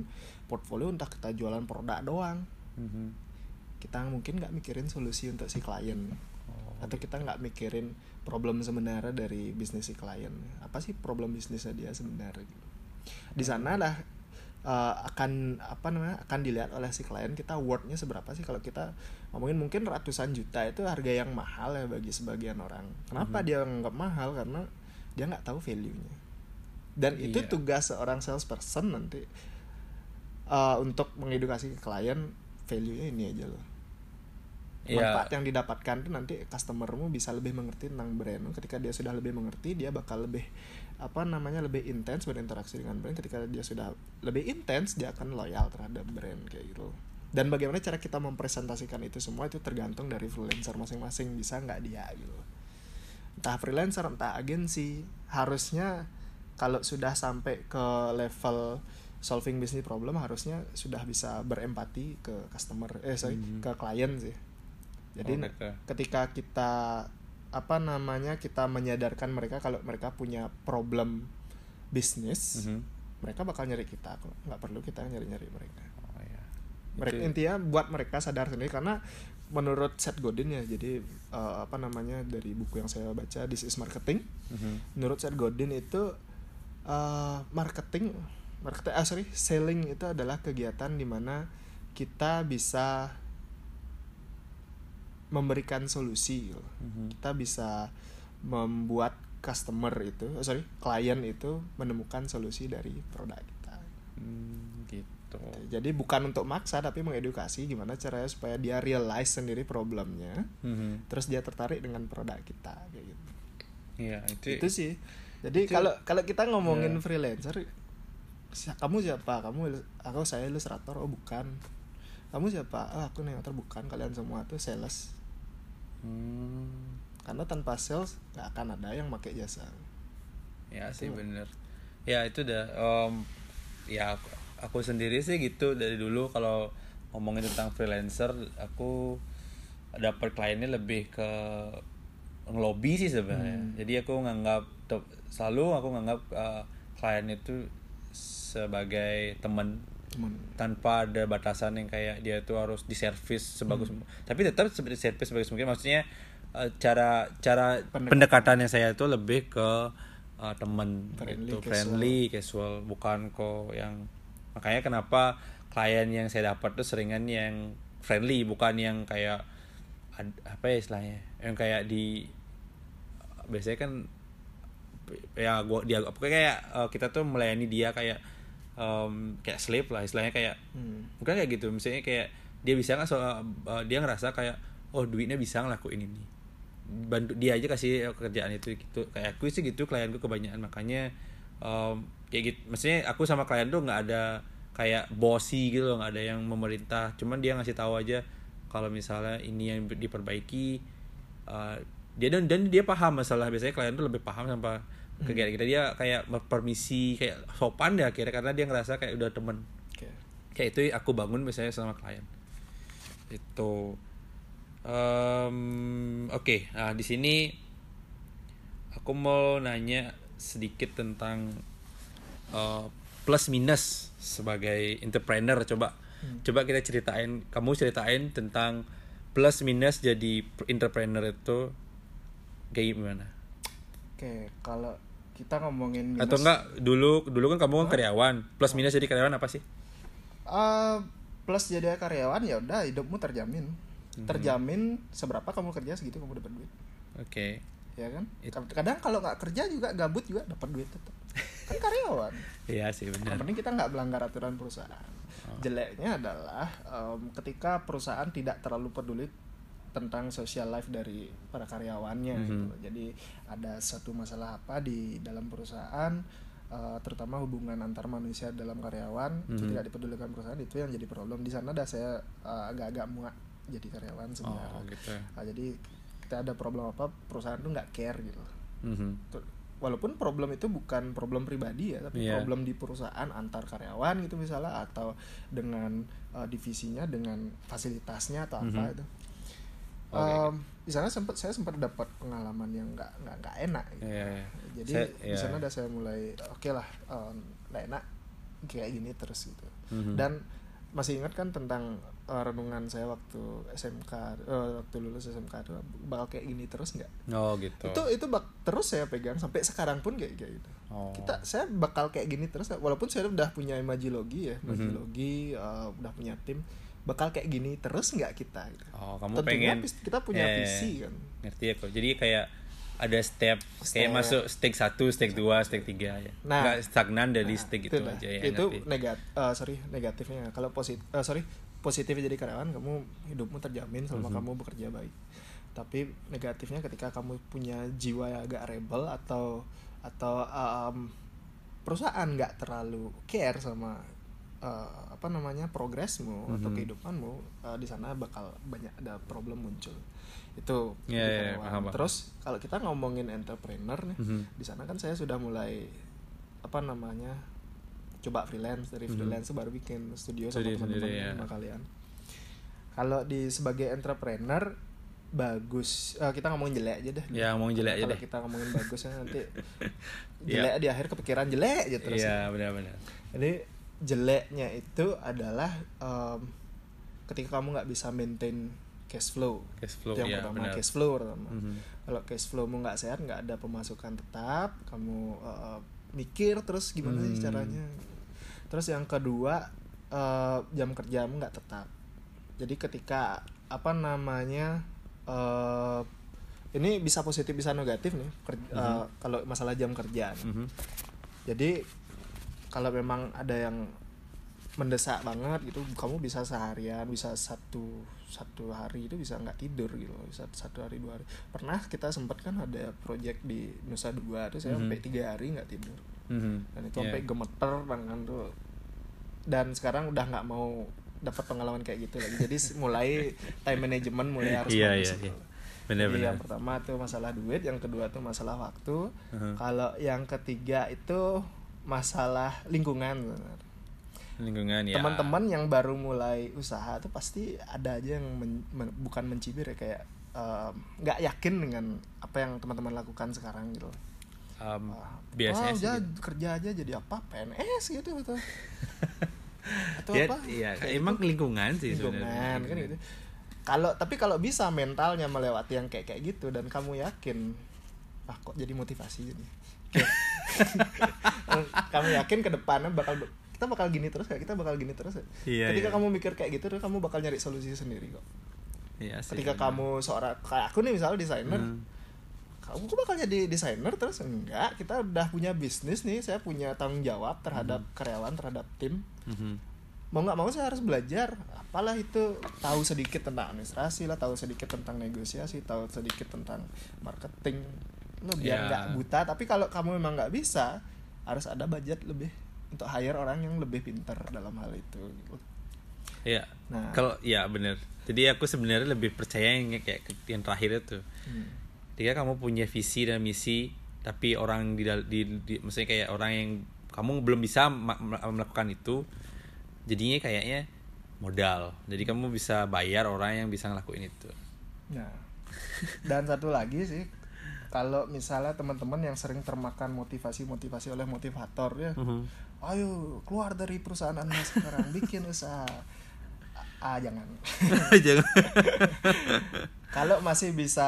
portfolio entah kita jualan produk doang. Mhm. kita mungkin nggak mikirin solusi untuk si klien. Oh, atau kita nggak mikirin problem sebenarnya dari bisnis si klien. Apa sih problem bisnisnya dia sebenarnya? Di sana lah uh, akan apa namanya akan dilihat oleh si klien kita worthnya seberapa sih. Kalau kita ngomongin mungkin ratusan juta itu harga yang mahal ya bagi sebagian orang. Kenapa dia nggak mahal? Karena dia nggak tahu value nya dan itu Iya. tugas seorang salesperson nanti uh, untuk mengedukasi ke klien value nya ini aja loh. Iya. manfaat yang didapatkan tuh nanti customermu bisa lebih mengerti tentang brand. Ketika dia sudah lebih mengerti dia bakal lebih apa namanya lebih intens berinteraksi dengan brand ketika dia sudah lebih intens dia akan loyal terhadap brand kayak gitu. Dan bagaimana cara kita mempresentasikan itu semua itu tergantung dari freelancer masing-masing bisa nggak dia gitu. Entah freelancer entah agensi. Harusnya kalau sudah sampai ke level solving business problem harusnya sudah bisa berempati ke customer eh sorry Mhm. ke klien sih. Jadi Oh, ketika kita apa namanya kita menyadarkan mereka kalau mereka punya problem bisnis Mhm. mereka bakal nyari kita kok nggak perlu kita nyari nyari mereka Oh, iya. mereka Itu- intinya buat mereka sadar sendiri karena menurut Seth Godin ya jadi eh, apa namanya dari buku yang saya baca This is Marketing Mhm. menurut Seth Godin itu eh, marketing marketing ah sorry selling itu adalah kegiatan di mana kita bisa memberikan solusi gitu. Mhm. kita bisa membuat customer itu oh, sorry klien itu menemukan solusi dari produk kita. Hmm, gitu. Jadi bukan untuk maksa tapi mengedukasi gimana caranya supaya dia realize sendiri problemnya Mhm. terus dia tertarik dengan produk kita kayak gitu. Iya itu, itu sih. Jadi kalau kalau kita ngomongin Ya. freelancer kamu siapa? Kamu aku saya ilustrator oh bukan. Kamu siapa? Oh aku animator bukan kalian semua tuh sales Hmm, karena tanpa sales nggak akan ada yang pakai jasa. Ya sih bener. Ya itu udah em, ya aku, aku sendiri sih gitu dari dulu. Kalau ngomongin tentang freelancer aku dapat kliennya lebih ke ngelobi sih sebenarnya. Hmm. jadi aku nganggap selalu aku nganggap eh, klien itu sebagai teman cuman tanpa ada batasan yang kayak dia tuh harus diservis sebagus Hmm. tapi tetap seperti servis sebagus mungkin. Maksudnya eh, cara cara Pendek- pendekatannya saya itu lebih ke eh, teman. Friendly, casual. friendly casual. Bukan kok yang makanya kenapa klien yang saya dapat tuh seringan yang friendly bukan yang kayak apa ya istilahnya? Yang kayak di biasanya kan ya gua dia pokoknya kayak eh, kita tuh melayani dia kayak em, kayak slave lah istilahnya kayak Hmm. bukan kayak gitu misalnya kayak dia bisa nggak soal eh, dia ngerasa kayak oh duitnya bisa ngelakuin ini. Bantu dia aja kasih kerjaan itu gitu. Kayak aku sih gitu klienku kebanyakan. Makanya em, kayak gitu. Maksudnya aku sama klien tuh nggak ada kayak bossy gitu loh nggak ada yang memerintah. Cuman dia ngasih tahu aja kalau misalnya ini yang diperbaiki eh, dia dan dan dia paham masalah. Biasanya klien tuh lebih paham sama kegiatan kita dia kayak permisi kayak sopan deh akhirnya karena dia ngerasa kayak udah temen. Oke. kayak itu aku bangun biasanya sama klien. Itu Em, oke nah di sini aku mau nanya sedikit tentang eh, plus minus sebagai entrepreneur coba. Coba kita ceritain kamu ceritain tentang plus minus jadi entrepreneur itu kayak gimana? Oke, kalau kita ngomongin minus, atau enggak dulu dulu kan kamu kan karyawan plus minus jadi karyawan apa sih Eh, plus jadi karyawan ya udah hidupmu terjamin. Mhm. Terjamin seberapa kamu kerja segitu kamu dapat duit. oke Ya kan? Kadang kalau nggak kerja juga gabut juga dapat duit tetap. Kan karyawan. iya sih Yang benar penting kita nggak melanggar aturan perusahaan. Oh. Jeleknya adalah em, ketika perusahaan tidak terlalu peduli tentang social life dari para karyawannya Mhm. gitu. Jadi ada satu masalah apa di dalam perusahaan eh, terutama hubungan antar manusia dalam karyawan itu Mhm. tidak dipedulikan perusahaan itu yang jadi problem di sana dah saya eh, agak-agak muak jadi karyawan sebenarnya. oh gitu Nah, jadi kita ada problem apa perusahaan tuh nggak care gitu Mhm. Tuh, walaupun problem itu bukan problem pribadi ya tapi Iya. problem di perusahaan antar karyawan gitu misalnya atau dengan uh, divisinya dengan fasilitasnya atau apa Mhm. itu Oke. Em, di sana sempat saya sempat dapat pengalaman yang nggak nggak nggak enak gitu. Iya, iya. jadi Saya- di iya. sana udah saya mulai oke lah em, nggak enak kayak gini terus gitu Mhm. dan masih ingat kan tentang uh, renungan saya waktu SMK eh, waktu lulus SMK itu bakal kayak gini terus nggak oh gitu itu itu bak terus saya pegang sampai sekarang pun kayak kayak gitu Oh. kita saya bakal kayak gini terus walaupun saya udah punya imajilogi ya Mhm. imajilogi uh, udah punya tim bakal kayak gini terus nggak kita gitu. Oh, kamu Tentunya pengen kita punya Ya, ya, visi kan Ngerti ya kok. Jadi kayak ada step, Step. kayak masuk stake 1, stake 2, stake 3 ya. Nah. Nggak stagnan dari Nah, stake itu itu, aja ya. itu ngerti. negat eh, sorry negatifnya kalau positif sorry positif jadi karyawan kamu hidupmu terjamin selama Mhm. kamu bekerja baik tapi negatifnya ketika kamu punya jiwa yang agak rebel atau atau em, perusahaan nggak terlalu care sama eh, apa namanya progresmu atau Mhm. kehidupanmu eh, di sana bakal banyak ada problem muncul itu Iya, jadi iya, karyawan. paham, terus kalau kita ngomongin entrepreneur nih Mhm. di sana kan saya sudah mulai apa namanya coba freelance dari Mhm. freelance baru bikin studio sama teman-teman ya. sama kalian kalau di sebagai entrepreneur bagus eh, kita ngomongin jelek aja deh Ya, ngomongin jelek aja deh. kita ngomongin bagusnya nanti Iya. jelek di akhir kepikiran jelek aja terus Iya, benar-benar. jadi jeleknya itu adalah em, ketika kamu nggak bisa maintain cash flow Cash flow, Itu yang iya, pertama benar. cash flow pertama Mhm. kalau cash flowmu nggak sehat nggak ada pemasukan tetap kamu uh, mikir terus gimana sih Hmm. caranya terus yang kedua uh, jam kerjamu nggak tetap jadi ketika apa namanya uh, ini bisa positif bisa negatif nih ker- uh, kalau masalah jam kerja Mhm. jadi kalau memang ada yang mendesak banget gitu kamu bisa seharian bisa satu satu hari itu bisa nggak tidur gitu bisa satu hari dua hari pernah kita sempat kan ada project di Nusa Dua tuh saya Mhm. sampai tiga hari nggak tidur Mhm. dan itu Iya. sampai gemeter tangan tuh dan sekarang udah nggak mau dapat pengalaman kayak gitu lagi jadi mulai time management mulai harus Iya, iya, gitu iya. loh. Benar, Jadi yang pertama tuh masalah duit yang kedua tuh masalah waktu Mhm. kalau yang ketiga itu masalah lingkungan. Lingkungan ya. teman-teman yang baru mulai usaha tuh pasti ada aja yang men- men- bukan mencibir ya kayak nggak yakin dengan apa yang teman-teman lakukan sekarang gitu Um, Ah, biasanya "Wah, sih gitu. kerja aja jadi apa PNS gitu gitu atau Dia- apa iya Kayak emang gitu. lingkungan sih lingkungan sebenarnya. kan gitu kalau tapi kalau bisa mentalnya melewati yang kayak kayak gitu dan kamu yakin ah kok jadi motivasi jadi kamu yakin ke depannya bakal kita bakal gini terus kayak kita bakal gini terus ya? Iya, ketika iya. kamu mikir kayak gitu terus kamu bakal nyari solusi sendiri kok Iya sih, ketika benar. kamu seorang kayak aku nih misalnya desainer Hmm. kamu kok bakal jadi desainer terus enggak kita udah punya bisnis nih saya punya tanggung jawab terhadap Hmm. karyawan terhadap tim Mhm. mau nggak mau saya harus belajar apalah itu tahu sedikit tentang administrasi lah tahu sedikit tentang negosiasi tahu sedikit tentang marketing lo biar Ya. nggak buta tapi kalau kamu memang nggak bisa harus ada budget lebih untuk hire orang yang lebih pintar dalam hal itu gitu. Iya. Nah. Kalau ya bener. Jadi aku sebenarnya lebih percaya yang kayak yang terakhir itu. Hmm. Kamu punya visi dan misi, tapi orang di, di, di maksudnya kayak orang yang kamu belum bisa melakukan itu, jadinya kayaknya modal. Jadi kamu bisa bayar orang yang bisa ngelakuin itu. Nah, dan satu lagi sih, kalau misalnya teman-teman yang sering termakan motivasi-motivasi oleh motivator ya, ayo keluar dari perusahaan anda sekarang, bikin usaha. Ah, jangan. Jangan. kalau masih bisa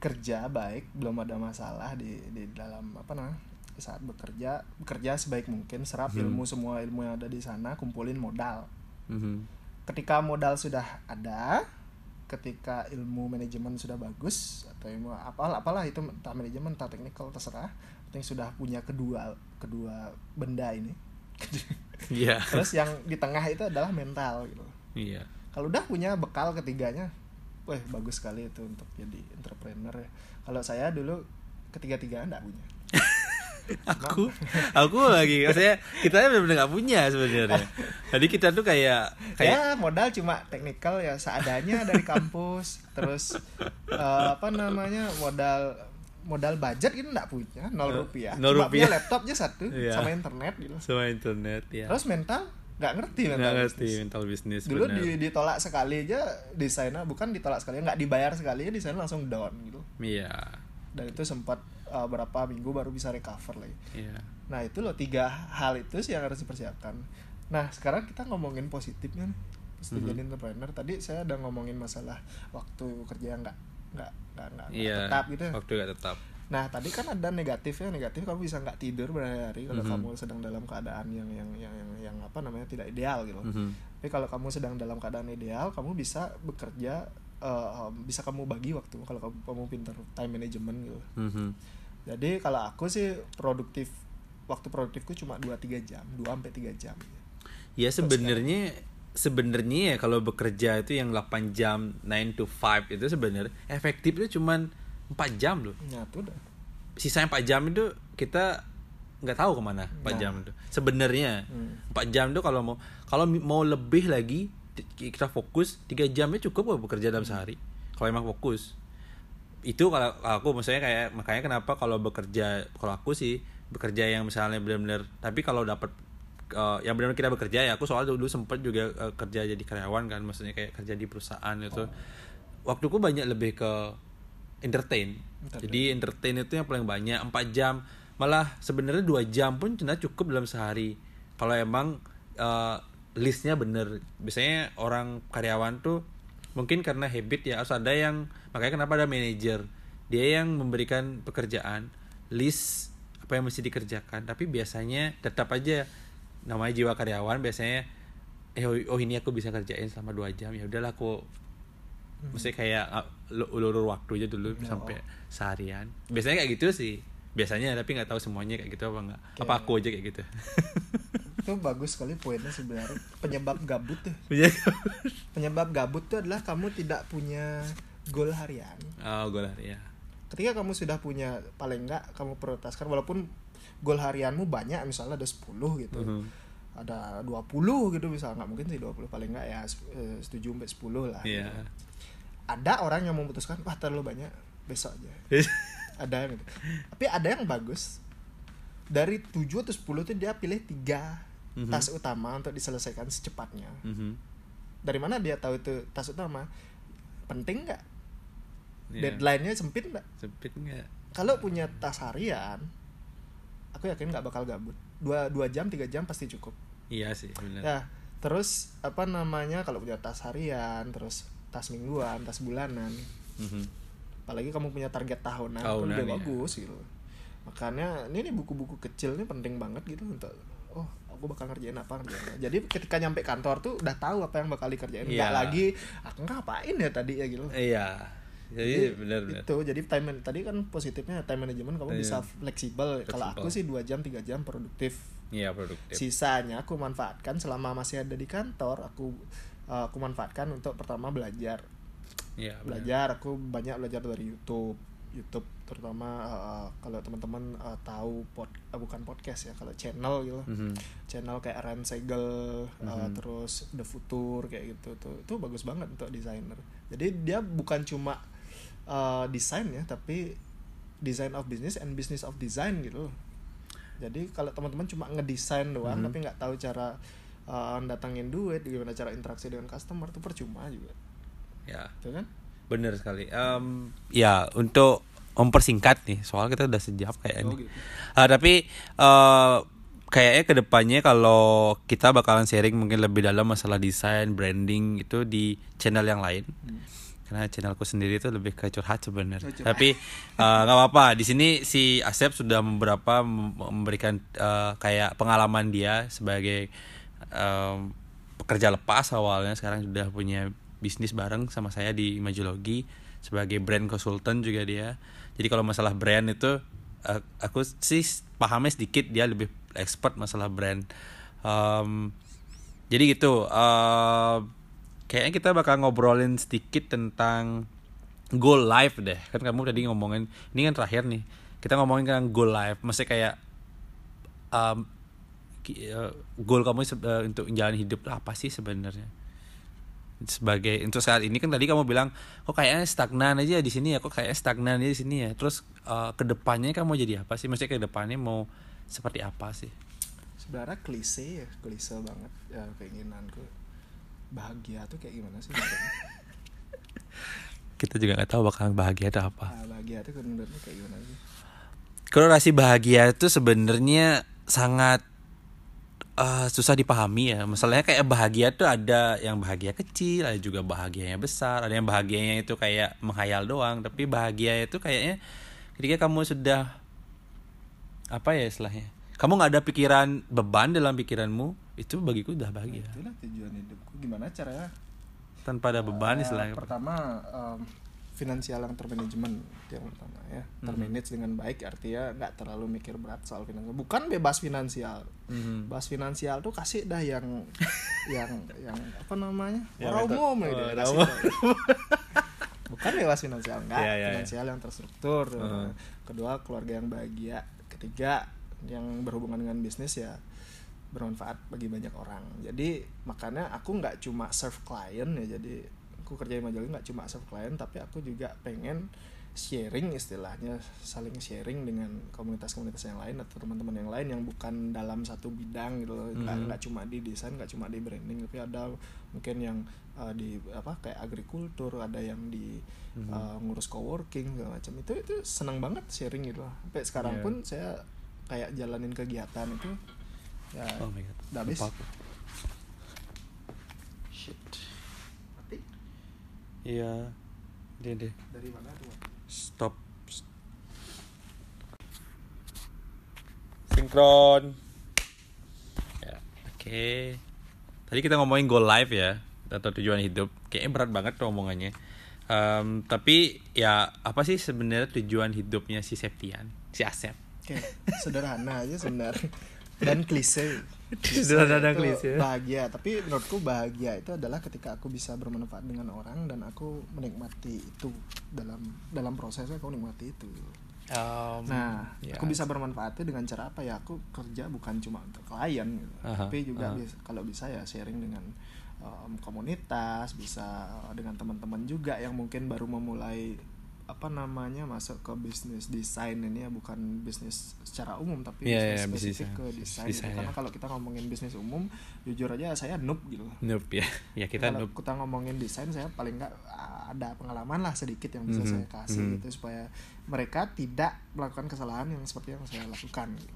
kerja baik, belum ada masalah di di dalam apa namanya saat bekerja, bekerja sebaik mungkin, serap ilmu semua ilmu yang ada di sana, kumpulin modal. Mhm. ketika modal sudah ada ketika ilmu manajemen sudah bagus atau ilmu apalah apalah itu entah manajemen entah teknikal terserah penting sudah punya kedua kedua benda ini. Iya. terus yang di tengah itu adalah mental gitu. Iya. kalau udah punya bekal ketiganya wah bagus sekali itu untuk jadi entrepreneur ya. Kalau saya dulu ketiga-tiga enggak punya. Aku aku lagi maksudnya kita benar-benar nggak punya sebenarnya. Jadi kita tuh kayak ya kayak modal cuma teknikal ya seadanya dari kampus. Terus eh, apa namanya modal modal budget gitu nggak punya nol rupiah nol cuma punya rupiah. laptop aja satu Iya. sama internet gitu sama internet ya terus mental nggak ngerti mental nggak ngerti bisnis. mental bisnis dulu di, ditolak sekali aja desainer bukan ditolak sekali nggak dibayar sekali aja desainer langsung down gitu iya dan itu sempat eh, berapa minggu baru bisa recover lagi iya Nah itu loh tiga hal itu sih yang harus dipersiapkan. Nah sekarang kita ngomongin positifnya nih. Positif Mhm. jadi entrepreneur. Tadi saya udah ngomongin masalah waktu kerja yang nggak nggak nggak nggak iya tetap gitu. waktu nggak tetap Nah tadi kan ada negatifnya. Negatif kamu bisa nggak tidur berhari-hari kalau Mhm. kamu sedang dalam keadaan yang yang yang yang, yang apa namanya tidak ideal gitu. Mhm. Tapi kalau kamu sedang dalam keadaan ideal, kamu bisa bekerja. eh, bisa kamu bagi waktu kalau kamu, kamu pintar time management gitu. Mhm. Jadi kalau aku sih produktif waktu produktifku cuma 2-3 jam, 2 sampai 3 jam. ya sebenarnya sebenarnya ya kalau bekerja itu yang 8 jam 9 to 5 itu sebenarnya efektif itu cuman 4 jam loh Nah, tuh udah. sisanya 4 jam itu kita nggak tahu ke mana 4 Nah. jam itu sebenarnya Hmm. 4 jam itu kalau mau kalau mau lebih lagi kita fokus 3 jamnya cukup kok bekerja dalam sehari kalau emang fokus itu kalau kalau aku maksudnya kayak makanya kenapa kalau bekerja kalau aku sih bekerja yang misalnya benar-benar tapi kalau dapat eh, yang benar-benar kita bekerja ya aku soalnya dulu sempat juga eh, kerja jadi karyawan kan maksudnya kayak kerja di perusahaan itu. Waktuku banyak lebih ke entertain. Entertain. jadi entertain itu yang paling banyak 4 jam. Malah sebenarnya dua jam pun cuma cukup dalam sehari. Kalau emang eh, listnya bener. Biasanya orang karyawan tuh mungkin karena habit ya harus ada yang makanya kenapa ada manajer? Dia yang memberikan pekerjaan list apa yang mesti dikerjakan. Tapi biasanya tetap aja namanya jiwa karyawan biasanya eh oh, oh ini aku bisa kerjain selama dua jam ya udahlah aku mesti kayak lu- ulur waktu aja dulu Ya, sampai seharian biasanya kayak gitu sih biasanya tapi nggak tahu semuanya kayak gitu apa enggak apa aku aja kayak gitu Itu bagus sekali poinnya sebenarnya. Penyebab gabut tuh. Iya. Penyebab gabut tuh adalah kamu tidak punya goal harian. oh lah ya Ketika kamu sudah punya paling enggak kamu prioritaskan walaupun goal harianmu banyak misalnya ada 10 gitu. Mhm. Ada 20 gitu misalnya nggak mungkin sih 20 paling enggak ya eh, 7 sampai 10 lah. Iya. gitu. Ada orang yang memutuskan wah terlalu banyak besok aja. ada gitu. Tapi ada yang bagus. Dari 7 atau 10 tuh dia pilih tiga Mhm. tas utama untuk diselesaikan secepatnya. Mhm. Dari mana dia tahu itu tas utama? Penting nggak? Iya. Deadline-nya sempit nggak? sempit nggak Kalau punya tas harian, aku yakin nggak bakal gabut. Dua, dua jam, tiga jam pasti cukup. iya sih benar Nah, terus apa namanya kalau punya tas harian terus tas mingguan tas bulanan Mhm. apalagi kamu punya target tahunan, itu Tahunan, lebih ya. bagus gitu makanya ini nih buku-buku kecil ini penting banget gitu untuk oh aku bakal ngerjain apa ngerjain jadi ketika nyampe kantor tuh udah tahu apa yang bakal dikerjain nggak Iya. lagi aku ngapain ya tadi ya gitu Iya. Jadi benar benar. itu jadi time man- tadi kan positifnya time management kamu Iya. bisa fleksibel kalau aku sih dua jam tiga jam produktif Iya produktif. sisanya aku manfaatkan selama masih ada di kantor aku uh, aku manfaatkan untuk pertama belajar Iya. benar. belajar aku banyak belajar dari YouTube YouTube terutama uh, kalau teman-teman uh, tahu pod uh, bukan podcast ya kalau channel gitu Mhm. channel kayak Ren Segel uh, Mhm. terus The Future kayak gitu tuh itu bagus banget untuk desainer jadi dia bukan cuma uh, desain ya tapi design of business and business of design gitu jadi kalau teman-teman cuma ngedesain doang Mhm. tapi nggak tahu cara uh, datangin duit gimana cara interaksi dengan customer itu percuma juga Ya. Betul kan Benar sekali. Em, Ya, untuk mempersingkat nih, soal kita udah sejam kayak Oh, ini. gitu. Ah, tapi eh, kayaknya ke depannya kalau kita bakalan sharing mungkin lebih dalam masalah desain, branding itu di channel yang lain. Karena channelku sendiri itu lebih ke curhat sebenarnya. Oh. Tapi eh, nggak apa-apa. Di sini si Asep sudah beberapa mem- memberikan eh, kayak pengalaman dia sebagai em, pekerja lepas awalnya sekarang sudah punya bisnis bareng sama saya di Imajologi sebagai brand consultant juga dia. Jadi kalau masalah brand itu eh, aku sih pahamnya sedikit dia lebih expert masalah brand. Em, jadi gitu. eh, kayaknya kita bakal ngobrolin sedikit tentang goal life deh. Kan kamu tadi ngomongin ini kan terakhir nih. Kita ngomongin tentang goal life. Maksudnya kayak ki- eh, goal kamu eh, untuk jalan hidup apa sih sebenarnya? Sebagai untuk saat ini kan tadi kamu bilang kok kayaknya stagnan aja di sini ya, kok kayaknya stagnan aja di sini ya. Terus eh, ke depannya kamu jadi apa sih? Maksudnya ke depannya mau seperti apa sih? sebenarnya klise ya klise banget ya keinginanku bahagia tuh kayak gimana sih Kita juga nggak tahu bakal bahagia atau apa. nah, bahagia tuh menurutmu kayak gimana sih Korelasi bahagia itu sebenarnya sangat eh, susah dipahami ya. Masalahnya kayak bahagia tuh ada yang bahagia kecil, ada juga bahagianya besar, ada yang bahagianya itu kayak menghayal doang. Tapi bahagia itu kayaknya ketika kamu sudah apa ya istilahnya? Kamu nggak ada pikiran beban dalam pikiranmu, itu bagiku udah bahagia. itulah tujuan hidupku gimana caranya Tanpa ada beban Eh, istilahnya. pertama em, finansial yang termanajemen yang pertama ya Hmm. termanage dengan baik artinya nggak terlalu mikir berat soal finansial bukan bebas finansial Mhm. bebas finansial tuh kasih dah yang yang yang apa namanya Yang orang umum oh, gitu, orang kasih umum. dah. bukan bebas finansial enggak Iya, iya, iya. finansial yang terstruktur Mhm. kedua keluarga yang bahagia ketiga yang berhubungan dengan bisnis ya bermanfaat bagi banyak orang jadi makanya aku nggak cuma serve klien ya jadi aku kerja di majalah nggak cuma serve klien tapi aku juga pengen sharing istilahnya saling sharing dengan komunitas-komunitas yang lain atau teman-teman yang lain yang bukan dalam satu bidang gitu loh nggak Mhm. nggak cuma di desain nggak cuma di branding tapi ada mungkin yang uh, di apa kayak agrikultur ada yang di Mhm. uh, ngurus coworking segala macam itu itu senang banget sharing gitu loh sampai sekarang Iya. pun saya kayak jalanin kegiatan itu ya Oh my god. udah habis Lupa aku. shit mati Iya. Deh deh. dari mana tuh Stop. Sinkron. Ya, oke. Tadi kita ngomongin goal life ya atau tujuan hidup. Kayaknya berat banget tuh omongannya. Em, tapi ya apa sih sebenarnya tujuan hidupnya si Septian, si Asep? Oke, sederhana aja sebenarnya dan klise. Sederhana dan klise. Bahagia, tapi menurutku bahagia itu adalah ketika aku bisa bermanfaat dengan orang dan aku menikmati itu dalam dalam prosesnya aku menikmati itu. Nah, ya. aku bisa bermanfaatnya dengan cara apa ya? Aku kerja bukan cuma untuk klien, gitu. Aha, tapi juga aha. bis- kalau bisa ya sharing dengan um, komunitas, bisa uh, dengan teman-teman juga yang mungkin baru memulai apa namanya masuk ke bisnis desain ini ya bukan bisnis secara umum tapi iya, bisnis bisnis spesifik ke desain. desain, gitu. Karena ya. kalau kita ngomongin bisnis umum jujur aja saya noob gitu Noob ya. Ya kita kalau noob. kita ngomongin desain saya paling nggak ah, ada pengalaman lah sedikit yang bisa Mhm, saya kasih mhm. gitu supaya mereka tidak melakukan kesalahan yang seperti yang saya lakukan gitu.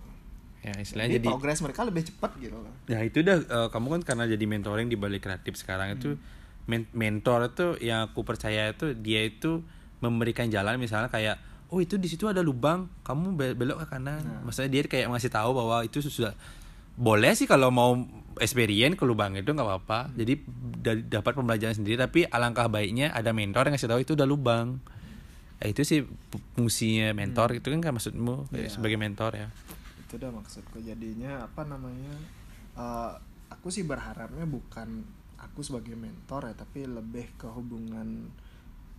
ya istilahnya jadi, jadi progres mereka lebih cepat gitu loh Ya itu udah eh, kamu kan karena jadi mentoring di balik kreatif sekarang itu men- mentor itu yang aku percaya itu dia itu memberikan jalan misalnya kayak oh itu di situ ada lubang kamu be- belok ke kanan. Maksudnya dia kayak ngasih tahu bahwa itu sudah boleh sih kalau mau experience ke lubang itu nggak apa-apa. Jadi da- dapat pembelajaran sendiri tapi alangkah baiknya ada mentor yang ngasih tahu itu udah lubang. Ya, itu sih fu- fungsinya mentor itu kan kan maksudmu kayak Iya. sebagai mentor ya. Itu udah maksudku. Jadinya apa namanya eh, aku sih berharapnya bukan aku sebagai mentor ya tapi lebih ke hubungan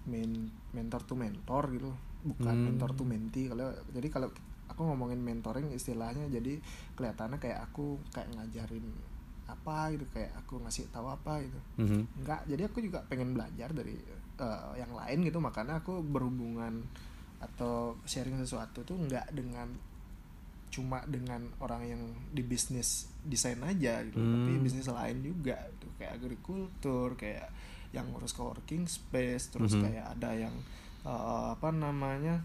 men mentor to mentor gitu bukan Hmm. mentor to mentee kalau jadi kalau aku ngomongin mentoring istilahnya jadi kelihatannya kayak aku kayak ngajarin apa gitu kayak aku ngasih tahu apa gitu Mhm. enggak jadi aku juga pengen belajar dari eh, yang lain gitu makanya aku berhubungan atau sharing sesuatu tuh enggak dengan cuma dengan orang yang di bisnis desain aja gitu tapi Hmm. bisnis lain juga gitu kayak agrikultur kayak yang ngurus coworking space terus Mhm. kayak ada yang eh, apa namanya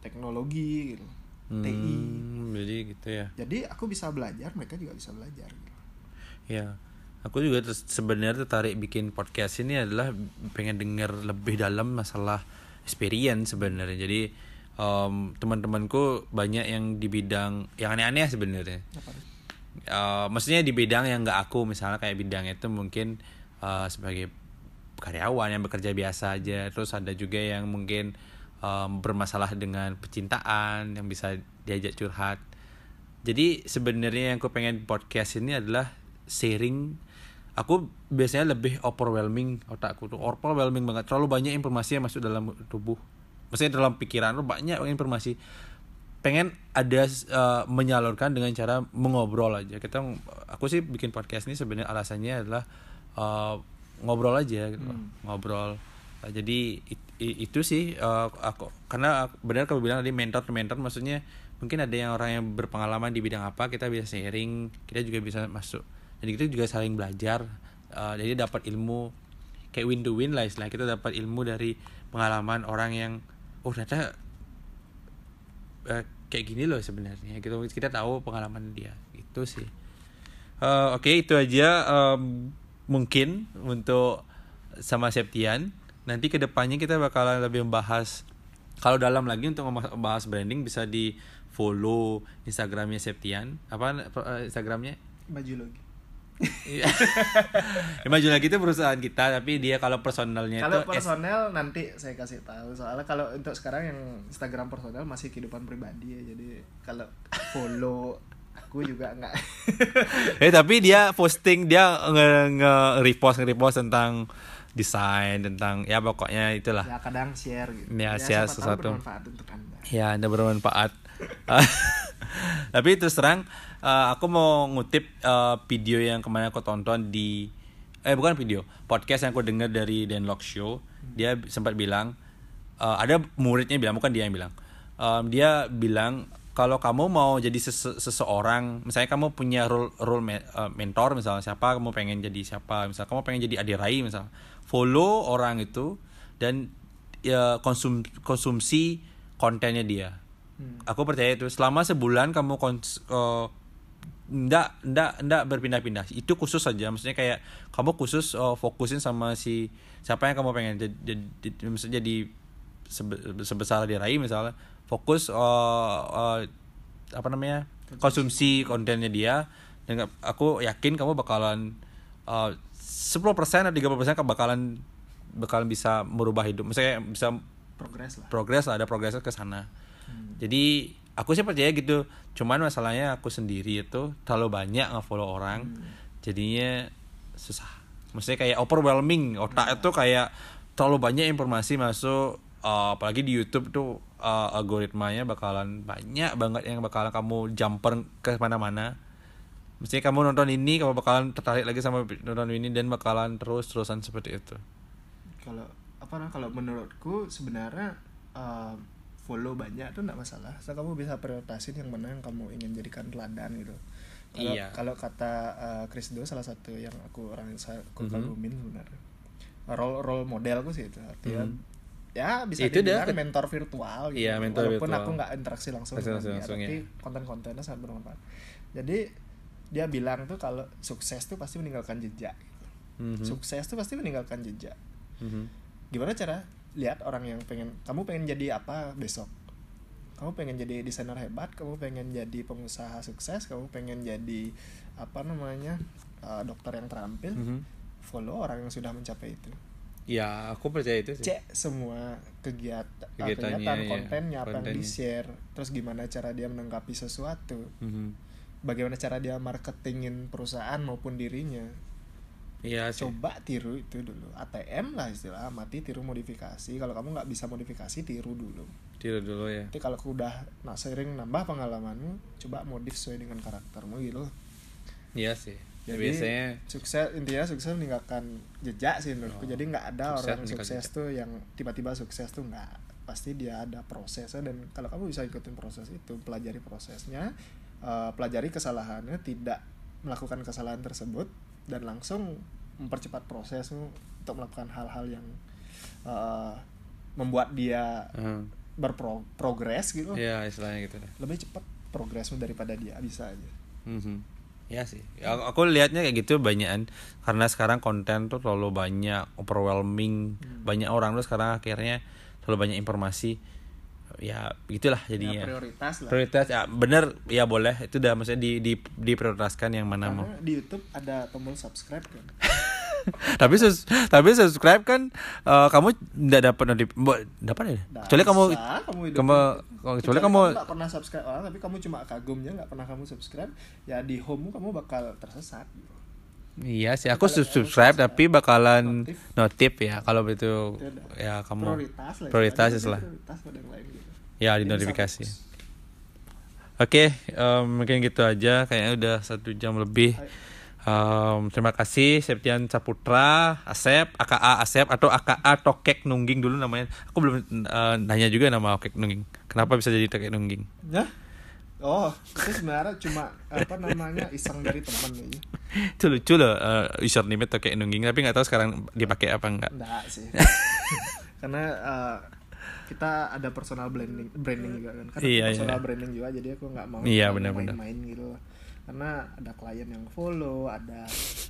teknologi gitu TI Hmm, jadi gitu ya jadi aku bisa belajar mereka juga bisa belajar gitu. Ya, aku juga sebenarnya tertarik bikin podcast ini adalah pengen denger lebih dalam masalah experience sebenarnya. Jadi em, teman-temanku banyak yang di bidang yang aneh-aneh sebenarnya. Eh, maksudnya di bidang yang nggak aku misalnya kayak bidang itu mungkin eh, sebagai karyawan yang bekerja biasa aja. Terus ada juga yang mungkin em, bermasalah dengan percintaan yang bisa diajak curhat. Jadi sebenarnya yang aku pengen podcast ini adalah sharing. Aku biasanya lebih overwhelming otakku tuh overwhelming banget. Terlalu banyak informasi yang masuk dalam tubuh. Maksudnya dalam pikiran tuh banyak informasi. Pengen ada eh, menyalurkan dengan cara mengobrol aja. Kita aku sih bikin podcast ini sebenarnya alasannya adalah eh, ngobrol aja gitu. Ngobrol. Eh, jadi it- i- itu sih eh, aku karena benar kamu bilang tadi mentor to mentor maksudnya mungkin ada yang orang yang berpengalaman di bidang apa kita bisa sharing kita juga bisa masuk. Jadi kita juga saling belajar Eh, jadi dapat ilmu kayak win to win lah istilah kita dapat ilmu dari pengalaman orang yang oh ternyata eh, kayak gini loh sebenarnya gitu. Kita tahu pengalaman dia. Itu sih. Eh, oke itu aja. Em, mungkin untuk sama Septian. Nanti ke depannya kita bakalan lebih membahas kalau dalam lagi untuk membahas branding bisa di follow Instagramnya Septian. Apa eh, Instagramnya? Baju lagi. Iya. Ya, maju lagi itu perusahaan kita tapi dia kalau personalnya Kalau itu S- personel nanti saya kasih tahu. Soalnya kalau untuk sekarang yang Instagram personel masih kehidupan pribadi ya. Jadi kalau follow aku juga nggak. Eh tapi dia posting dia nge, nge repost nge repost tentang desain tentang ya pokoknya itulah. Ya kadang share gitu. Ya, share siapa tahu sesuatu. bermanfaat untuk anda. Ya anda bermanfaat. Tapi terus terang eh, aku mau ngutip eh, video yang kemarin aku tonton di eh bukan video podcast yang aku dengar dari Dan Lok Show. Dia sempat bilang eh, ada muridnya bilang bukan dia yang bilang. Em, dia bilang kalau kamu mau jadi sese- seseorang misalnya kamu punya role role me- eh, mentor misalnya siapa kamu pengen jadi siapa misalnya kamu pengen jadi adirai misalnya follow orang itu dan ya konsum konsumsi kontennya dia. Aku percaya itu selama sebulan kamu kons eh, ndak ndak ndak berpindah-pindah. Itu khusus saja maksudnya kayak kamu khusus eh, fokusin sama si siapa yang kamu pengen jadi, jadi jadi sebe- sebesar di rai misalnya fokus eh, eh, apa namanya konsumsi kontennya dia. Dan aku yakin kamu bakalan eh, 10% atau 30% kamu bakalan bakalan bisa merubah hidup. Misalnya bisa progres lah. progres ada progresnya ke sana. Jadi aku sih percaya gitu. Cuman masalahnya aku sendiri itu terlalu banyak nge-follow orang. Jadinya susah. Maksudnya kayak overwhelming. Otak itu kayak terlalu banyak informasi masuk uh, apalagi di YouTube tuh uh, algoritmanya bakalan banyak banget yang bakalan kamu jumper ke mana-mana Mestinya kamu nonton ini, kamu bakalan tertarik lagi sama nonton ini dan bakalan terus terusan seperti itu. kalau apa nah kalau menurutku sebenarnya eh, follow banyak tuh nggak masalah so kamu bisa prioritasin yang mana yang kamu ingin jadikan teladan gitu kalau Iya. kalau kata eh, Chris Do salah satu yang aku orang yang saya aku Mhm. kagumin sebenarnya role role modelku sih itu artinya Mhm. Ya bisa Itu dibilang mentor virtual gitu. Iya, mentor walaupun virtual. aku nggak interaksi langsung Langsung- dia, langsung, tapi ya. konten-kontennya sangat bermanfaat jadi dia bilang tuh kalau sukses tuh pasti meninggalkan jejak gitu. Mhm. sukses tuh pasti meninggalkan jejak Mhm. gimana cara lihat orang yang pengen kamu pengen jadi apa besok kamu pengen jadi desainer hebat kamu pengen jadi pengusaha sukses kamu pengen jadi apa namanya uh, dokter yang terampil Mhm. follow orang yang sudah mencapai itu Ya, aku percaya itu sih. cek semua kegiatan kegiatan ya. kontennya apa yang di share terus gimana cara dia menanggapi sesuatu Mhm. bagaimana cara dia marketingin perusahaan maupun dirinya Iya sih. coba tiru itu dulu ATM lah istilah mati tiru modifikasi kalau kamu nggak bisa modifikasi tiru dulu Tiru dulu ya. nanti kalau udah nah, sering nambah pengalamanmu coba modif sesuai dengan karaktermu gitu Iya sih. Ya, jadi biasanya sukses intinya sukses meninggalkan jejak sih menurutku Oh, jadi nggak ada sukses orang sukses jejak. tuh yang tiba-tiba sukses tuh nggak pasti dia ada prosesnya dan kalau kamu bisa ikutin proses itu pelajari prosesnya eh, pelajari kesalahannya tidak melakukan kesalahan tersebut dan langsung mempercepat prosesmu untuk melakukan hal-hal yang eh, membuat dia Hmm. berprogres gitu Iya, istilahnya gitu deh. lebih cepat progresmu daripada dia bisa aja Mhm. Ya sih. Ya, aku, lihatnya kayak gitu banyakan karena sekarang konten tuh terlalu banyak, overwhelming. Hmm. Banyak orang tuh sekarang akhirnya terlalu banyak informasi. Ya, gitulah ya, jadinya. prioritas lah Prioritas ya bener ya boleh itu udah maksudnya di, di diprioritaskan yang mana mau. karena di YouTube ada tombol subscribe kan tapi sus tapi subscribe kan eh, kamu tidak dapat notif dapat ya Nggak kecuali kamu kamu hidup kamu gitu. kecuali kamu nggak pernah subscribe orang tapi kamu cuma kagumnya nggak pernah kamu subscribe ya di home kamu bakal tersesat gitu. iya sih aku sub- subscribe tapi bakalan notif. notif ya kalau itu Itu udah ya kamu prioritas lah prioritas lah prioritas yang lain gitu ya di notifikasi oke em, mungkin gitu aja kayaknya udah satu jam lebih Hai. Em, terima kasih Septian Saputra, Asep, AKA Asep atau AKA Tokek Nungging dulu namanya. Aku belum eh, nanya juga nama Tokek Nungging. Kenapa bisa jadi Tokek Nungging? ya oh itu sebenarnya cuma apa namanya iseng dari teman aja Itu lucu loh uh, username Tokek Nungging, tapi nggak tahu sekarang dipakai apa enggak. enggak sih karena eh, kita ada personal branding branding juga kan kan Iya, personal iya. branding juga jadi aku nggak mau Iya, main-main gitu loh. Karena ada klien yang follow ada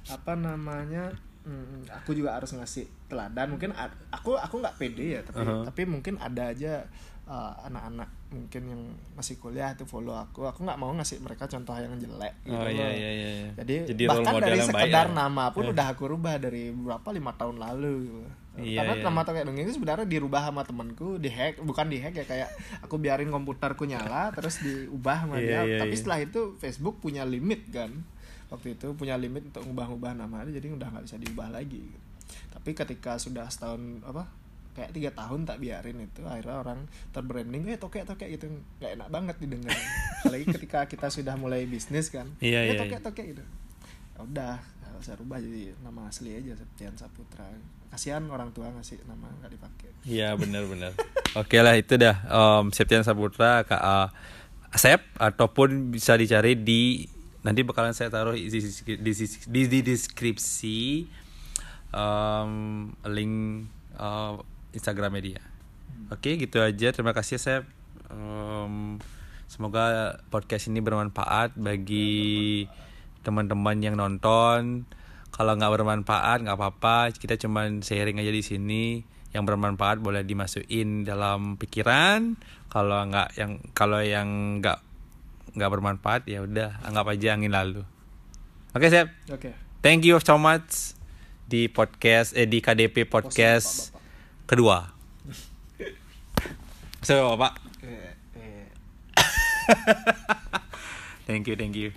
apa namanya mm, aku juga harus ngasih teladan mungkin aku aku nggak pede ya tapi Uh-huh. tapi mungkin ada aja uh, anak-anak mungkin yang masih kuliah itu follow aku aku nggak mau ngasih mereka contoh yang jelek gitu Oh iya iya iya. Jadi, Jadi bahkan dari sekedar ya. nama pun udah aku rubah dari berapa lima tahun lalu gitu. Iya, Karena iya. nama Tokek Dongeng itu sebenarnya dirubah sama temanku, dihack, bukan dihack ya kayak aku biarin komputerku nyala terus diubah sama Iya, dia. iya, Tapi iya. setelah itu Facebook punya limit kan. Waktu itu punya limit untuk ngubah-ngubah nama jadi udah nggak bisa diubah lagi. Tapi ketika sudah setahun apa kayak tiga tahun tak biarin itu akhirnya orang terbranding eh tokek tokek gitu nggak enak banget didengar apalagi ketika kita sudah mulai bisnis kan Iya, eh iya, tokek iya. tokek gitu Ya udah saya rubah jadi nama asli aja Septian Saputra kasihan orang tua ngasih nama nggak dipakai Iya benar-benar. Oke lah itu dah Om Septian Saputra KA Asep ataupun bisa dicari di nanti bakalan saya taruh di, di, di, di, deskripsi em, link eh, Instagramnya dia. Oke gitu aja terima kasih Sep. Em, semoga podcast ini bermanfaat bagi teman-teman yang nonton. Kalau nggak bermanfaat nggak apa-apa, kita cuman sharing aja di sini. Yang bermanfaat boleh dimasukin dalam pikiran. Kalau nggak yang kalau yang nggak nggak bermanfaat ya udah anggap aja angin lalu. Oke, Sep. oke Thank you so much di podcast eh di KDP podcast kedua. So, Pak. eh, eh. Thank you, thank you.